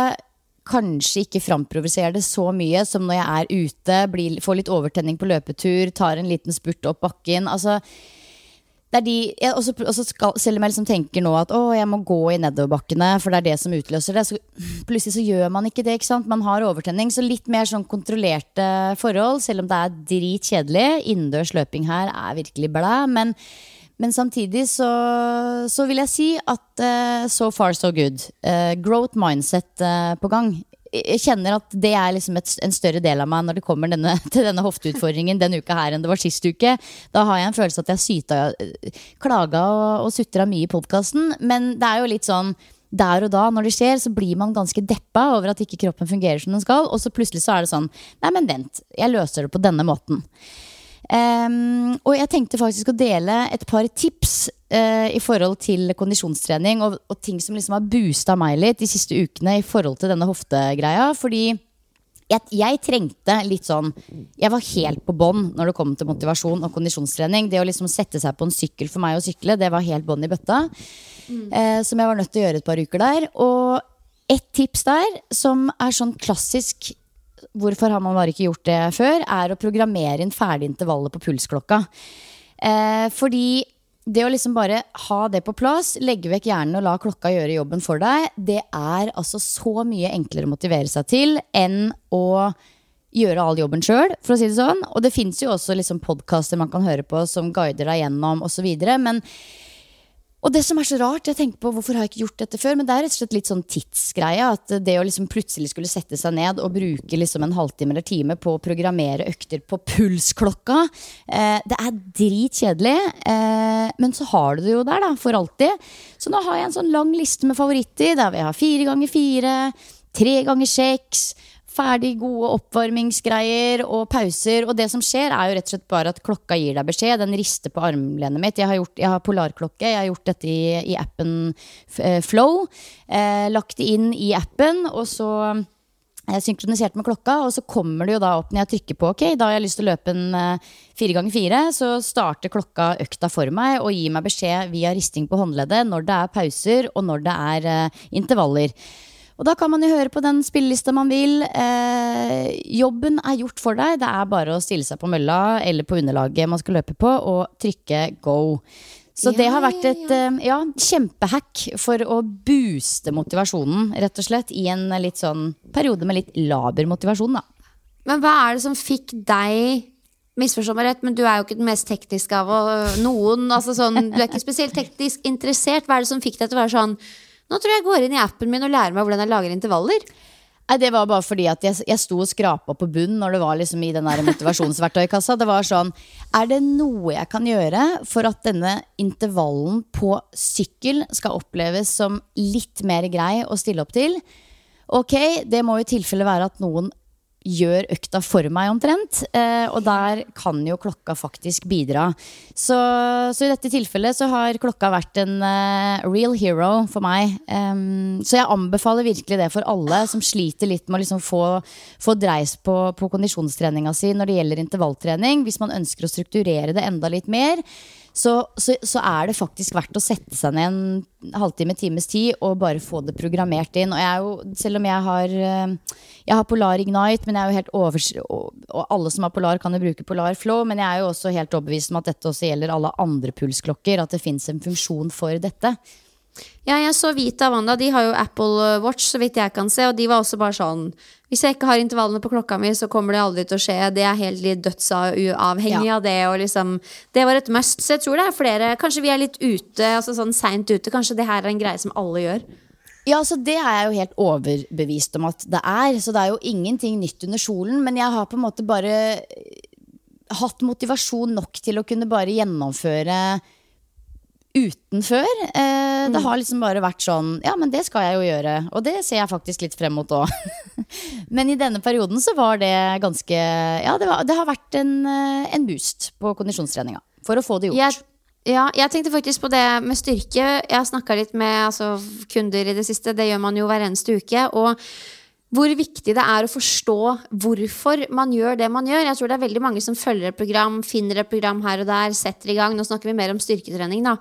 kanskje ikke framprovoserer det så mye som når jeg er ute, blir, får litt overtenning på løpetur, tar en liten spurt opp bakken. Altså, det er de, også skal, selv om jeg liksom tenker nå at å, jeg må gå i nedoverbakkene, for det er det som utløser det, så plutselig så gjør man ikke det. ikke sant? Man har overtenning. Så litt mer sånn kontrollerte forhold, selv om det er dritkjedelig. Innendørs løping her er virkelig blæ. Men, men samtidig så, så, vil jeg si at uh, so far so good. Uh, growth mindset uh, på gang jeg kjenner at det er liksom et, en større del av meg når det kommer denne, til denne hofteutfordringen denne uka her enn det var sist uke. Da har jeg en følelse at jeg syta, klaga og, og sutra mye i podkasten. Men det er jo litt sånn der og da, når det skjer, så blir man ganske deppa over at ikke kroppen fungerer som den skal. Og så plutselig så er det sånn Nei, men vent. Jeg løser det på denne måten. Um, og jeg tenkte faktisk å dele et par tips uh, i forhold til kondisjonstrening og, og, ting som liksom har boosta meg litt de siste ukene i forhold til denne hoftegreia. Fordi jeg, jeg trengte litt sånn Jeg var helt på bånn når det kom til motivasjon og kondisjonstrening. Det å liksom sette seg på en sykkel for meg å sykle, det var helt bånn i bøtta. Mm. Uh, som jeg var nødt til å gjøre et par uker der. Og et tips der som er sånn klassisk hvorfor har man bare ikke gjort det før, er å programmere inn ferdig intervallet på pulsklokka. Eh, fordi det å liksom bare ha det på plass, legge vekk hjernen og la klokka gjøre jobben for deg, det er altså så mye enklere å motivere seg til enn å gjøre all jobben sjøl, for å si det sånn. Og det fins jo også liksom podkaster man kan høre på som guider deg gjennom osv. Men Og det som er så rart, jeg tenker på hvorfor har jeg ikke gjort dette før, men det er rett og slett litt sånn tidsgreie. At det å liksom plutselig skulle sette seg ned og bruke liksom en halvtime eller time på å programmere økter på pulsklokka, eh, det er dritkjedelig. Eh, men så har du det jo der, da, for alltid. Så nå har jeg en sånn lang liste med favoritter, der vi har fire ganger fire, tre ganger seks ferdig gode oppvarmingsgreier og pauser. Og det som skjer, er jo rett og slett bare at klokka gir deg beskjed. Den rister på armlenet mitt. Jeg har, gjort, jeg har polarklokke. Jeg har gjort dette i, i appen eh, Flow. Eh, lagt det inn i appen, og så jeg synkronisert med klokka, og så kommer det jo da opp når jeg trykker på ok, da har jeg lyst til å løpe en uh, fire ganger fire, så starter klokka økta for meg og gir meg beskjed via risting på håndleddet når det er pauser og når det er intervaller. Og da kan man jo høre på den spillelista man vil. Eh, jobben er gjort for deg. Det er bare å stille seg på mølla eller på underlaget man skal løpe på, og trykke go. Så ja, det har vært et ja, ja. ja, kjempehack for å booste motivasjonen, rett og slett, i en litt sånn periode med litt laber motivasjon, da. Men hva er det som fikk deg Misforstå meg rett, men du er jo ikke den mest tekniske av noen. Altså sånn, du er ikke spesielt teknisk interessert. Hva er det som fikk deg til å være sånn nå tror jeg jeg går inn i appen min og lærer meg hvordan jeg lager intervaller. Nei, Det var bare fordi at jeg, jeg sto og skrapa på bunnen når det var liksom i den motivasjonsverktøykassa. Det var sånn Er det noe jeg kan gjøre for at denne intervallen på sykkel skal oppleves som litt mer grei å stille opp til? Ok, det må i tilfelle være at noen gjør økta for meg omtrent. Eh, og der kan jo klokka faktisk bidra. Så, så, i dette tilfellet så har klokka vært en eh, real hero for meg. Um, så jeg anbefaler virkelig det for alle som sliter litt med å liksom få, få, dreis på, på kondisjonstreninga si når det gjelder intervalltrening. Hvis man ønsker å strukturere det enda litt mer så, så, så, er det faktisk verdt å sette seg ned en halvtime, times tid og bare få det programmert inn. Og jeg er jo, selv om jeg har, eh, jeg har Polar Ignite, men jeg er jo helt overs og alle som har Polar, kan jo bruke Polar Flow, men jeg er jo også helt overbevist om at dette også gjelder alle andre pulsklokker. At det fins en funksjon for dette. Ja, jeg så Vita og Wanda, de har jo Apple Watch, så vidt jeg kan se, og de var også bare sånn Hvis jeg ikke har intervallene på klokka mi, så kommer det aldri til å skje. Det er helt dødsavhengig ja. av det, og liksom Det var et must. Så jeg tror det er flere Kanskje vi er litt ute, altså sånn seint ute. Kanskje det her er en greie som alle gjør. Ja, så Det er jeg jo helt overbevist om at det er. Så det er jo ingenting nytt under solen. Men jeg har på en måte bare hatt motivasjon nok til å kunne bare gjennomføre uten før. Eh, mm. Det har liksom bare vært sånn Ja, men det skal jeg jo gjøre. Og det ser jeg faktisk litt frem mot òg. men i denne perioden så var det ganske Ja, det, var, det har vært en, eh, en, boost på kondisjonstreninga. For å få det gjort. Jeg, ja, jeg tenkte faktisk på det med styrke. Jeg har snakka litt med altså, kunder i det siste. Det gjør man jo hver eneste uke. Og hvor viktig det er å forstå hvorfor man gjør det man gjør. Jeg tror det er veldig mange som følger et program, finner et program her og der, setter i gang. Nå snakker vi mer om styrketrening, da.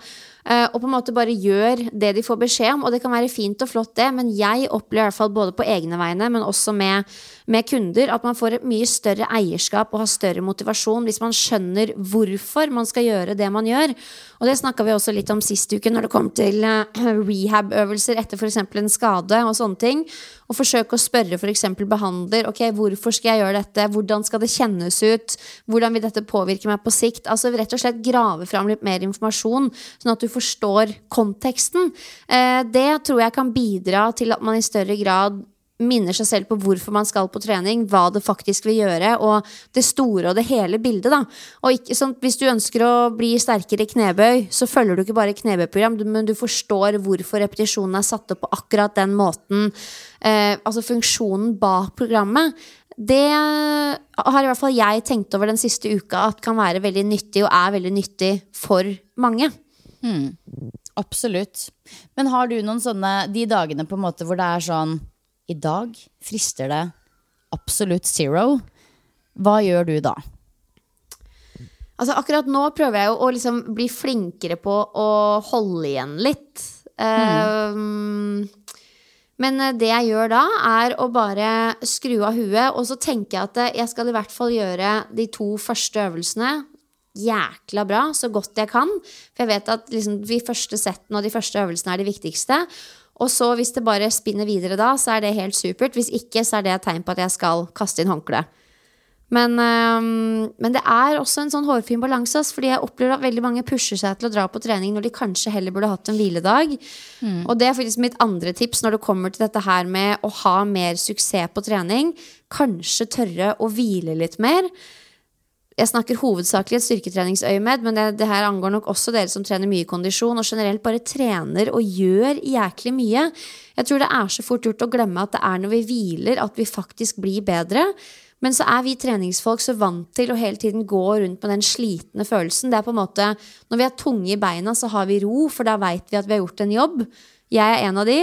Eh, og på en måte bare gjør det de får beskjed om. Og det kan være fint og flott, det, men jeg opplever i hvert fall både på egne vegne, men også med, med kunder, at man får et mye større eierskap og har større motivasjon hvis man skjønner hvorfor man skal gjøre det man gjør. Og det snakka vi også litt om sist uke når det kom til uh, rehab-øvelser etter f.eks. en skade og sånne ting. Og forsøke å spørre f.eks. behandler ok, hvorfor skal jeg gjøre dette, hvordan skal det kjennes ut, hvordan vil dette påvirke meg på sikt? Altså rett og slett grave fram litt mer informasjon, sånn at du forstår konteksten. Eh, det tror jeg kan bidra til at man i større grad minner seg selv på hvorfor man skal på trening, hva det faktisk vil gjøre, og det store og det hele bildet. da. Og ikke, sånn, Hvis du ønsker å bli sterkere i knebøy, så følger du ikke bare knebøyprogram, men du forstår hvorfor repetisjonen er satt opp på akkurat den måten. Eh, altså funksjonen bak programmet. Det har i hvert fall jeg tenkt over den siste uka at kan være veldig nyttig, og er veldig nyttig for mange. Mm, absolutt. Men har du noen sånne De dagene på en måte hvor det er sånn I dag frister det absolutt zero. Hva gjør du da? Altså Akkurat nå prøver jeg jo å liksom bli flinkere på å holde igjen litt. Mm. Um, men eh, det jeg gjør da, er å bare skru av huet, og så tenker jeg at jeg skal i hvert fall gjøre de to første øvelsene jækla bra, så godt jeg kan. For jeg vet at liksom, de første settene og de første øvelsene er de viktigste. Og så hvis det bare spinner videre da, så er det helt supert. Hvis ikke, så er det et tegn på at jeg skal kaste inn håndkleet. Men, øhm, men det er også en sånn hårfin balanse, fordi jeg opplever at veldig mange pusher seg til å dra på trening når de kanskje heller burde hatt en hviledag. Og det er faktisk mitt andre tips når det kommer til dette her med å ha mer suksess på trening. Kanskje tørre å hvile litt mer. Jeg snakker hovedsakelig et styrketreningsøyemed, men det, det her angår nok også dere som trener mye kondisjon, og generelt bare trener og gjør jæklig mye. Jeg tror det er så fort gjort å glemme at det er når vi hviler at vi faktisk blir bedre. Men så er vi treningsfolk så vant til å hele tiden gå rundt med den slitne følelsen. Det er på en måte, Når vi er tunge i beina, så har vi ro, for da veit vi at vi har gjort en jobb. Jeg er en av de.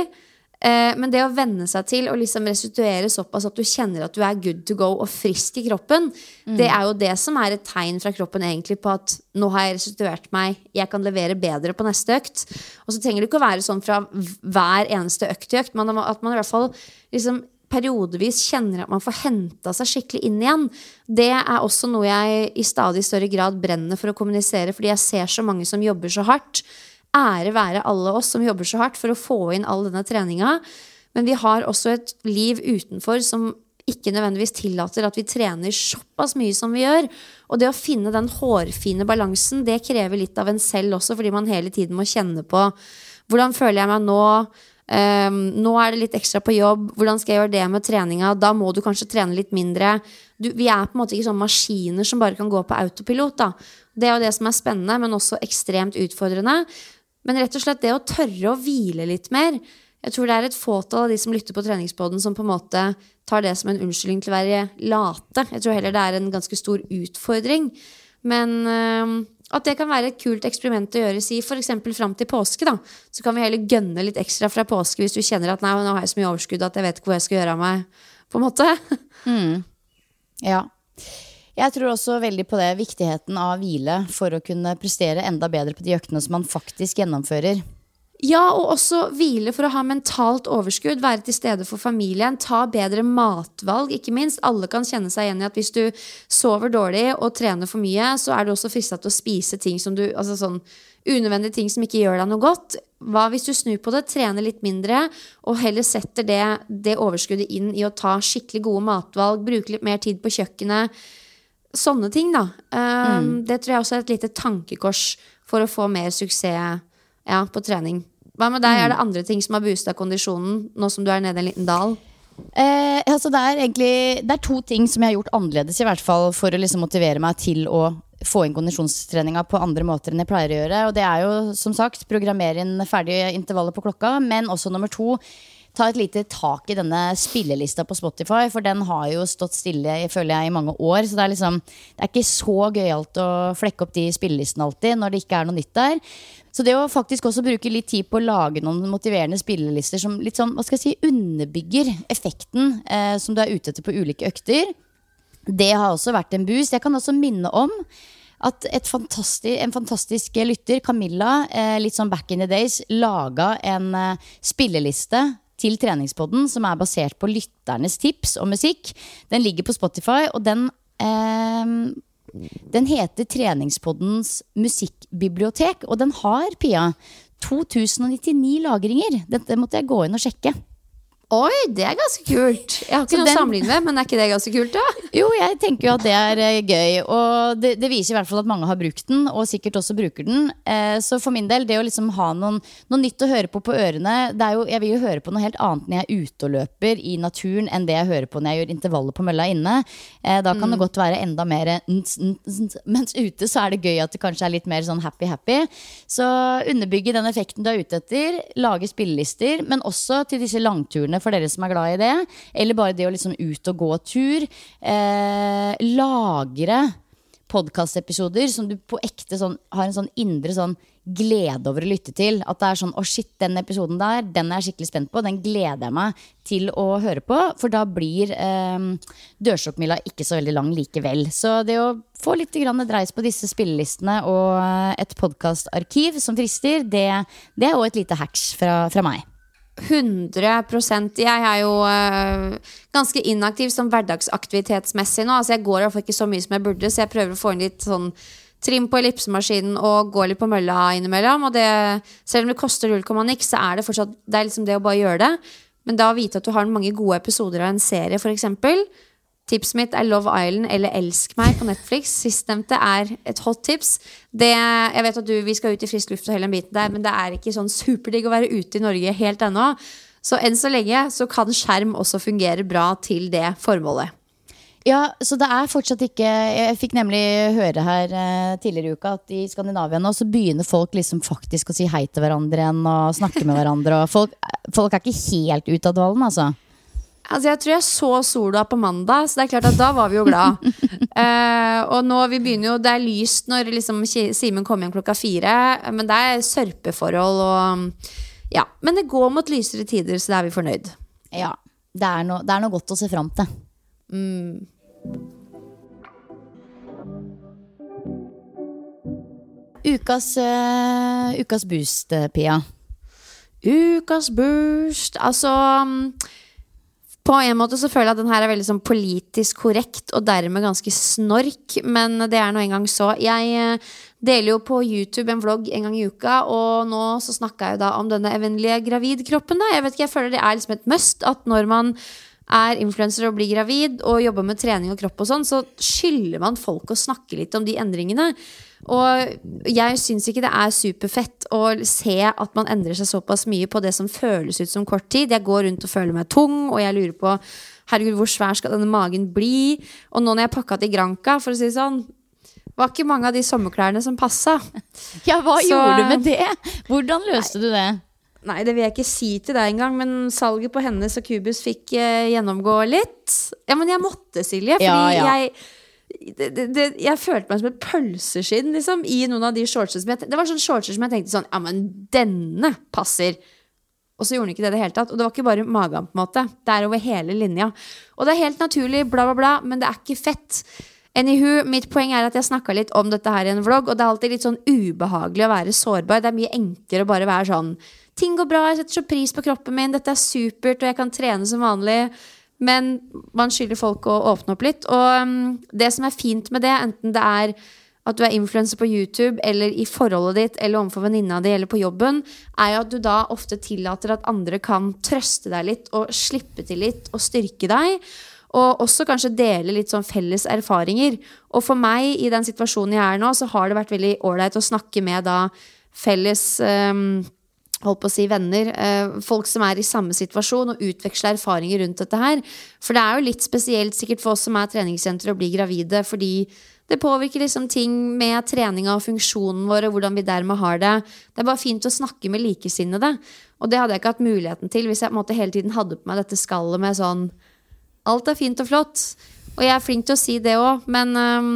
Eh, Men det å venne seg til å liksom restituere såpass at du kjenner at du er good to go og frisk i kroppen, det er jo det som er et tegn fra kroppen egentlig på at nå har jeg restituert meg, jeg kan levere bedre på neste økt. Og så trenger det ikke å være sånn fra hver eneste økt til økt, men at man i hvert fall liksom periodevis kjenner at man får henta seg skikkelig inn igjen. Det er også noe jeg i stadig større grad brenner for å kommunisere, fordi jeg ser så mange som jobber så hardt. Ære være alle oss som jobber så hardt for å få inn all denne treninga. Men vi har også et liv utenfor som ikke nødvendigvis tillater at vi trener såpass mye som vi gjør. Og det å finne den hårfine balansen, det krever litt av en selv også, fordi man hele tiden må kjenne på hvordan føler jeg meg nå? Um, nå er det litt ekstra på jobb. Hvordan skal jeg gjøre det med treninga? Da må du kanskje trene litt mindre. Du, vi er på en måte ikke sånne maskiner som bare kan gå på autopilot. Da. Det er jo det som er spennende, men også ekstremt utfordrende. Men rett og slett det å tørre å hvile litt mer. Jeg tror det er et fåtall av de som lytter på treningspoden, som på en måte tar det som en unnskyldning til å være late. Jeg tror heller det er en ganske stor utfordring. Men øh, at det kan være et kult eksperiment å gjøre si f.eks. fram til påske. da. Så kan vi heller gønne litt ekstra fra påske hvis du kjenner at nei, nå har jeg så mye overskudd at jeg vet ikke hvor jeg skal gjøre av meg. på en måte. Ja. Jeg tror også veldig på det, viktigheten av hvile for å kunne prestere enda bedre på de øktene som man faktisk gjennomfører. Ja, og også hvile for å ha mentalt overskudd, være til stede for familien, ta bedre matvalg, ikke minst. Alle kan kjenne seg igjen i at hvis du sover dårlig og trener for mye, så er du også frista til å spise ting som du Altså sånn unødvendige ting som ikke gjør deg noe godt. Hva hvis du snur på det, trener litt mindre, og heller setter det, det overskuddet inn i å ta skikkelig gode matvalg, bruke litt mer tid på kjøkkenet. Sånne ting, da. Um, Det tror jeg også er et lite tankekors for å få mer suksess ja, på trening. Hva med deg? Er det andre ting som har boosta kondisjonen, nå som du er nede i en liten dal? Eh, altså det er egentlig Det er to ting som jeg har gjort annerledes, i hvert fall for å liksom motivere meg til å få inn kondisjonstreninga på andre måter enn jeg pleier å gjøre. Og det er jo som sagt programmere inn ferdige intervaller på klokka, men også nummer to ta et lite tak i denne spillelista på Spotify, for den har jo stått stille føler jeg, i mange år. Så det er liksom Det er ikke så gøyalt å flekke opp de spillelistene alltid når det ikke er noe nytt der. Så det å faktisk også bruke litt tid på å lage noen motiverende spillelister som litt sånn, hva skal jeg si, underbygger effekten eh, som du er ute etter på ulike økter, det har også vært en boost. Jeg kan også minne om at fantastisk, en fantastisk lytter, Camilla, eh, litt sånn back in the days, laga en eh, spilleliste til treningspodden som er basert på lytternes tips og musikk. Den ligger på Spotify, og den eh, den heter Treningspoddens musikkbibliotek, og den har, Pia, 2099 lagringer. Dette måtte jeg gå inn og sjekke. Oi, det er ganske kult! Jeg har ikke Så noe den- å sammenligne med, men er ikke det ganske kult, da? Jo, jeg tenker jo at det er eh, gøy, og det, det viser i hvert fall at mange har brukt den, og sikkert også bruker den. Eh, så for min del, det å liksom ha noen, noe nytt å høre på på ørene det er jo, Jeg vil jo høre på noe helt annet når jeg er ute og løper i naturen, enn det jeg hører på når jeg gjør intervaller på mølla inne. Eh, da kan det godt være enda mer ns, ns, ns, Mens ute så er det gøy at det kanskje er litt mer sånn happy-happy. Så underbygge den effekten du er ute etter, lage spillelister, men også til disse langturene for dere som er glad i det. Eller bare det å liksom ut og gå tur. Eh, lagre podkastepisoder som du på ekte sånn, har en sånn indre sånn glede over å lytte til. At det er sånn 'Å, shit, den episoden der, den er jeg skikkelig spent på'. Den gleder jeg meg til å høre på, for da blir eh, dørstokkmila ikke så veldig lang likevel. Så det å få litt dreis på disse spillelistene og et podkastarkiv som frister, det, det er òg et lite hatch fra, fra meg. 100% Jeg er jo øh, ganske inaktiv som hverdagsaktivitetsmessig nå. Altså Jeg går i hvert fall ikke så mye som jeg burde, så jeg prøver å få inn litt sånn trim på ellipsemaskinen og gå litt på mølla innimellom. Og det, selv om det koster null komma niks, så er det fortsatt Det er liksom det å bare gjøre det. Men da å vite at du har mange gode episoder av en serie, f.eks., Tipset mitt er Love Island eller Elsk meg på Netflix. Sistnevnte er et hot tips. Det, jeg vet at du, Vi skal ut i frisk luft og hele den biten der, men det er ikke sånn superdigg å være ute i Norge helt ennå. Så enn så lenge så kan skjerm også fungere bra til det formålet. Ja, så det er fortsatt ikke Jeg fikk nemlig høre her eh, tidligere i uka at i Skandinavia nå så begynner folk liksom faktisk å si hei til hverandre igjen og snakke med hverandre. Og folk, folk er ikke helt ute av dvalen, altså. Altså, jeg tror jeg så sola på mandag, så det er klart at da var vi jo glad. uh, og nå vi begynner jo Det er lyst når liksom Simen kommer hjem klokka fire, men det er sørpeforhold og Ja. Men det går mot lysere tider, så da er vi fornøyd. Ja. Det er noe, det er noe godt å se fram til. Ukas, uh, ukas boost, eh, Pia. Ukas boost Altså mm, På en måte så føler jeg at den her er veldig sånn politisk korrekt og dermed ganske snork, men det er nå engang så. Jeg eh, deler jo på YouTube en vlogg en gang i uka, og nå så snakka jeg jo da om denne evinnelige gravidkroppen. da Jeg vet ikke, jeg føler det er liksom et must at når man er influenser og blir gravid og jobber med trening og kropp og sånn, så skylder man folk å snakke litt om de endringene. Og jeg syns ikke det er superfett å se at man endrer seg såpass mye på det som føles ut som kort tid. Jeg går rundt og føler meg tung, og jeg lurer på herregud, hvor svær skal denne magen bli? Og nå når jeg pakka til Granca, for å si det sånn, var ikke mange av de sommerklærne som passa. Ja, hva Så- gjorde du med det? Hvordan løste du det? Nei, det vil jeg ikke si til deg engang, men salget på Hennes og Kubus fikk eh, gjennomgå litt. Ja, men jeg måtte, Silje, fordi Ja, ja. jeg det, det, jeg følte meg som et pølseskinn liksom, i noen av de shortsene. Som jeg, det var sånne shortser som jeg tenkte sånn Ja, men denne passer. Og så gjorde den ikke det i det hele tatt. Og det var ikke bare magen, på en måte. Det er over hele linja. Og det er helt naturlig, bla, bla, bla, men det er ikke fett. Anywho, mitt poeng er at jeg snakka litt om dette her i en vlogg, og det er alltid litt sånn ubehagelig å være sårbar. Det er mye enklere å bare være sånn Ting går bra, jeg setter så pris på kroppen min, dette er supert, og jeg kan trene som vanlig. Men man skylder folk å åpne opp litt. Og um, det som er fint med det, enten det er at du er influenser på YouTube, eller i forholdet ditt, eller overfor venninna di, eller på jobben, er jo at du da ofte tillater at andre kan trøste deg litt, og slippe til litt, og styrke deg. Og også kanskje dele litt sånn felles erfaringer. Og for meg, i den situasjonen jeg er nå, så har det vært veldig ålreit å snakke med da felles um, holdt på å si venner, eh, folk som er i samme situasjon, og utveksle erfaringer rundt dette her. For det er jo litt spesielt sikkert for oss som er treningssentre å bli gravide, fordi det påvirker liksom ting med treninga og funksjonen vår, og hvordan vi dermed har det. Det er bare fint å snakke med likesinnede. Og det hadde jeg ikke hatt muligheten til hvis jeg på en måte hele tiden hadde på meg dette skallet med sånn Alt er fint og flott. Og jeg er flink til å si det òg, men um,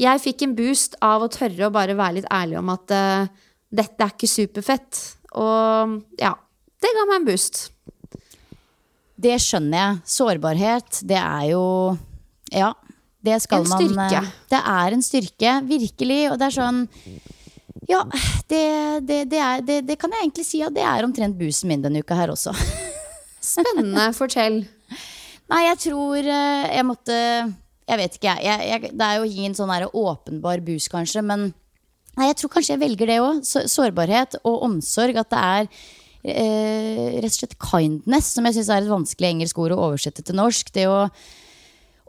jeg fikk en boost av å tørre å bare være litt ærlig om at uh, dette er ikke superfett. Og ja, det ga meg en boost. Det skjønner jeg. Sårbarhet, det er jo Ja, det skal En styrke. Man, Det er en styrke, virkelig. Og det er sånn Ja, det, det, det, er, det, kan jeg egentlig si at det er omtrent boosten min denne uka her også. Spennende. Fortell. Nei, jeg tror eh, jeg måtte Jeg vet ikke, jeg. jeg, jeg det er jo ingen sånn åpenbar boost, kanskje, men Nei, jeg tror kanskje jeg velger det òg. Sårbarhet og omsorg. At det er eh, rett og slett kindness, som jeg syns er et vanskelig engelsk ord å oversette til norsk. Det å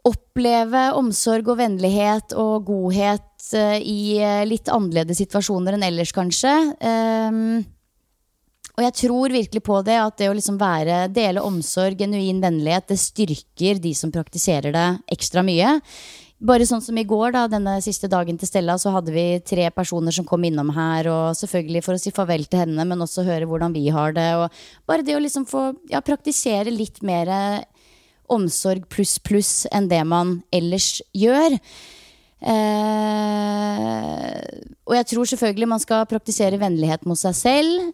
oppleve omsorg og vennlighet og godhet eh, i eh, litt annerledes situasjoner enn ellers, kanskje. Ehm, og jeg tror virkelig på det, at det å liksom være, dele omsorg, genuin vennlighet, det styrker de som praktiserer det ekstra mye. Bare sånn som i går, da, denne siste dagen til Stella, så hadde vi tre personer som kom innom her, og selvfølgelig for å si farvel til henne, men også høre hvordan vi har det. Og bare det å liksom få ja, praktisere litt mer omsorg pluss pluss enn det man ellers gjør. Eh, og jeg tror selvfølgelig man skal praktisere vennlighet mot seg selv.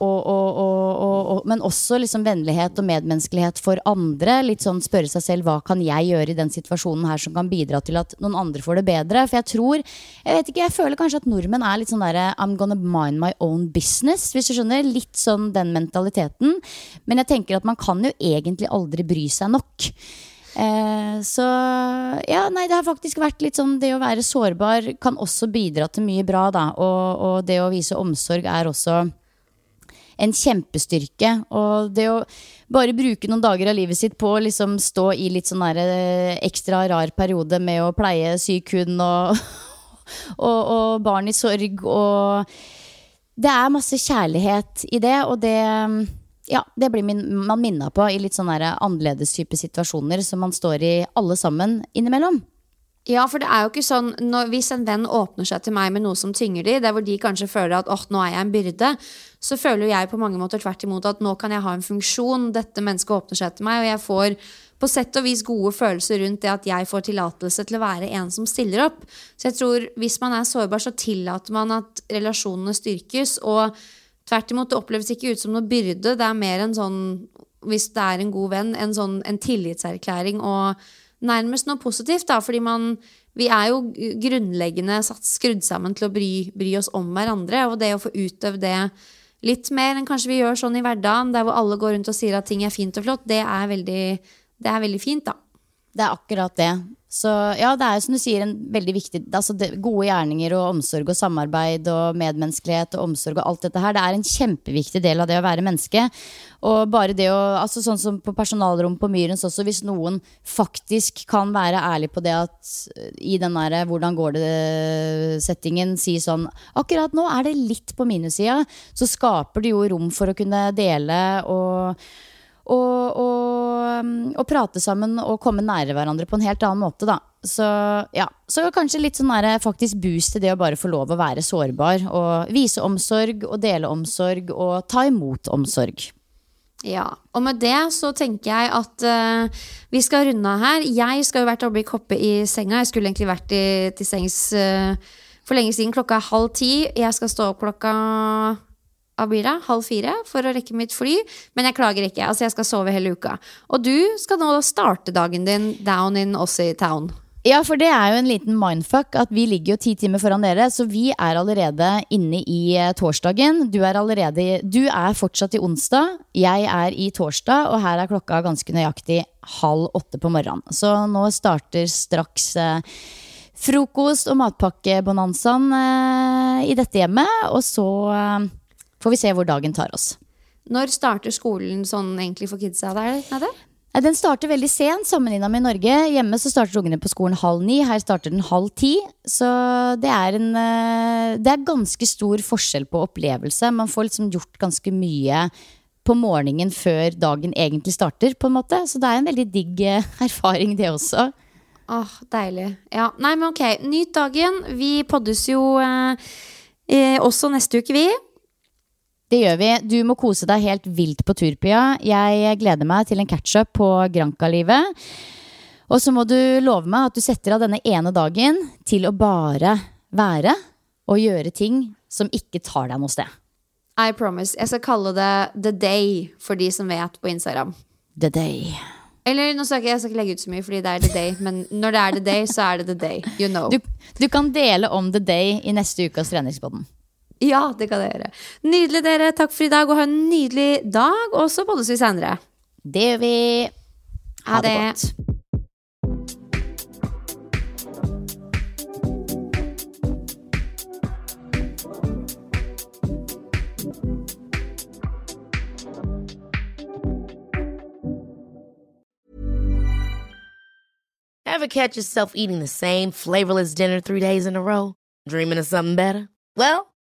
Og, og, og, men også liksom vennlighet og medmenneskelighet for andre. Litt sånn Spørre seg selv hva kan jeg gjøre i den situasjonen her som kan bidra til at noen andre får det bedre. For jeg tror Jeg vet ikke, jeg føler kanskje at nordmenn er litt sånn derre I'm gonna mind my own business. Hvis du skjønner. Litt sånn den mentaliteten. Men jeg tenker at man kan jo egentlig aldri bry seg nok. Eh, så ja, nei, det har faktisk vært litt sånn Det å være sårbar kan også bidra til mye bra, da. Og, og det å vise omsorg er også en kjempestyrke. Og det å bare bruke noen dager av livet sitt på å liksom stå i litt sånn eh, ekstra rar periode med å pleie syk hund og, og, og barn i sorg og Det er masse kjærlighet i det, og det ja, det blir min, man minna på i litt sånne annerledes type situasjoner som man står i alle sammen innimellom. Ja, for det er jo ikke sånn når, Hvis en venn åpner seg til meg med noe som tynger de, der hvor de kanskje føler at åh, nå er jeg en byrde, så føler jeg på mange måter tvert imot at nå kan jeg ha en funksjon. Dette mennesket åpner seg til meg, og jeg får på sett og vis gode følelser rundt det at jeg får tillatelse til å være en som stiller opp. Så jeg tror hvis man er sårbar, så tillater man at relasjonene styrkes. Og tvert imot, det oppleves ikke ut som noe byrde. Det er mer en sånn, hvis det er en god venn, en sånn en tillitserklæring og nærmest noe positivt, da, fordi man Vi er jo grunnleggende skrudd sammen til å bry, bry oss om hverandre, og det å få utøve det litt mer enn kanskje vi gjør sånn i hverdagen, der hvor alle går rundt og sier at ting er fint og flott, det er veldig, det er veldig fint, da. Det er akkurat det. Så ja, det er som du sier en veldig viktig altså det, Gode gjerninger og omsorg og samarbeid og medmenneskelighet og omsorg og alt dette her, det er en kjempeviktig del av det å være menneske. Og bare det å altså Sånn som på personalrom på Myrens også, hvis noen faktisk kan være ærlig på det at i den derre 'hvordan går det'-settingen si sånn Akkurat nå er det litt på minussida, så skaper det jo rom for å kunne dele og og, og, og, prate sammen og komme nære hverandre på en helt annen måte, da. Så ja, så kanskje litt sånn der, faktisk boost til det å bare få lov å være sårbar. Og vise omsorg og dele omsorg og ta imot omsorg. Ja, og med det så tenker jeg at uh, vi skal runde av her. Jeg skal jo vært oppe i koppe i senga. Jeg skulle egentlig vært i, til sengs uh, for lenge siden. Klokka er halv ti. Jeg skal stå opp klokka blir? Halv fire for å rekke mitt fly. Men jeg klager ikke. Altså, jeg skal sove hele uka. Og du skal nå starte dagen din down in Aussie Town. Ja, for det er jo en liten mindfuck at vi ligger jo ti timer foran dere. Så vi er allerede inne i eh, torsdagen. Du er allerede Du er fortsatt i onsdag. Jeg er i torsdag, og her er klokka ganske nøyaktig halv åtte på morgenen. Så nå starter straks eh, frokost- og matpakkebonanzaen eh, i dette hjemmet. Og så eh, får vi se hvor dagen tar oss. Når starter skolen sånn egentlig for kidsa der nede? Den starter veldig sent sammenligna med Norge. Hjemme så starter ungene på skolen halv ni. Her starter den halv ti. Så det er, en, eh, det er ganske stor forskjell på opplevelse. Man får liksom gjort ganske mye på morgenen før dagen egentlig starter, på en måte. Så det er en veldig digg eh, erfaring, det også. Åh, deilig. Ja, nei, men ok. Nyt dagen. Vi poddes jo eh, eh også neste uke, vi. Det gjør vi. Du må kose deg helt vilt på tur, Pia. Jeg gleder meg til en catch-up på Granca-livet. Og så må du love meg at du setter av denne ene dagen til å bare være og gjøre ting som ikke tar deg noe sted. I promise. Jeg skal kalle det The Day for de som vet på Instagram. The Day. Eller nå skal jeg, jeg skal ikke legge ut så mye, fordi det er The Day. Men når det er The Day, så er det The Day. You know. Du, du kan dele om The Day i neste ukas treningspodden. Ja, det kan jeg gjøre. Nydelig, dere. Takk for i dag, og ha en nydelig dag. Og så poddes vi senere. Det gjør vi. Ha, ha det, det godt. Ever catch yourself eating the same flavorless dinner three days in a row? Dreaming of something better? Well,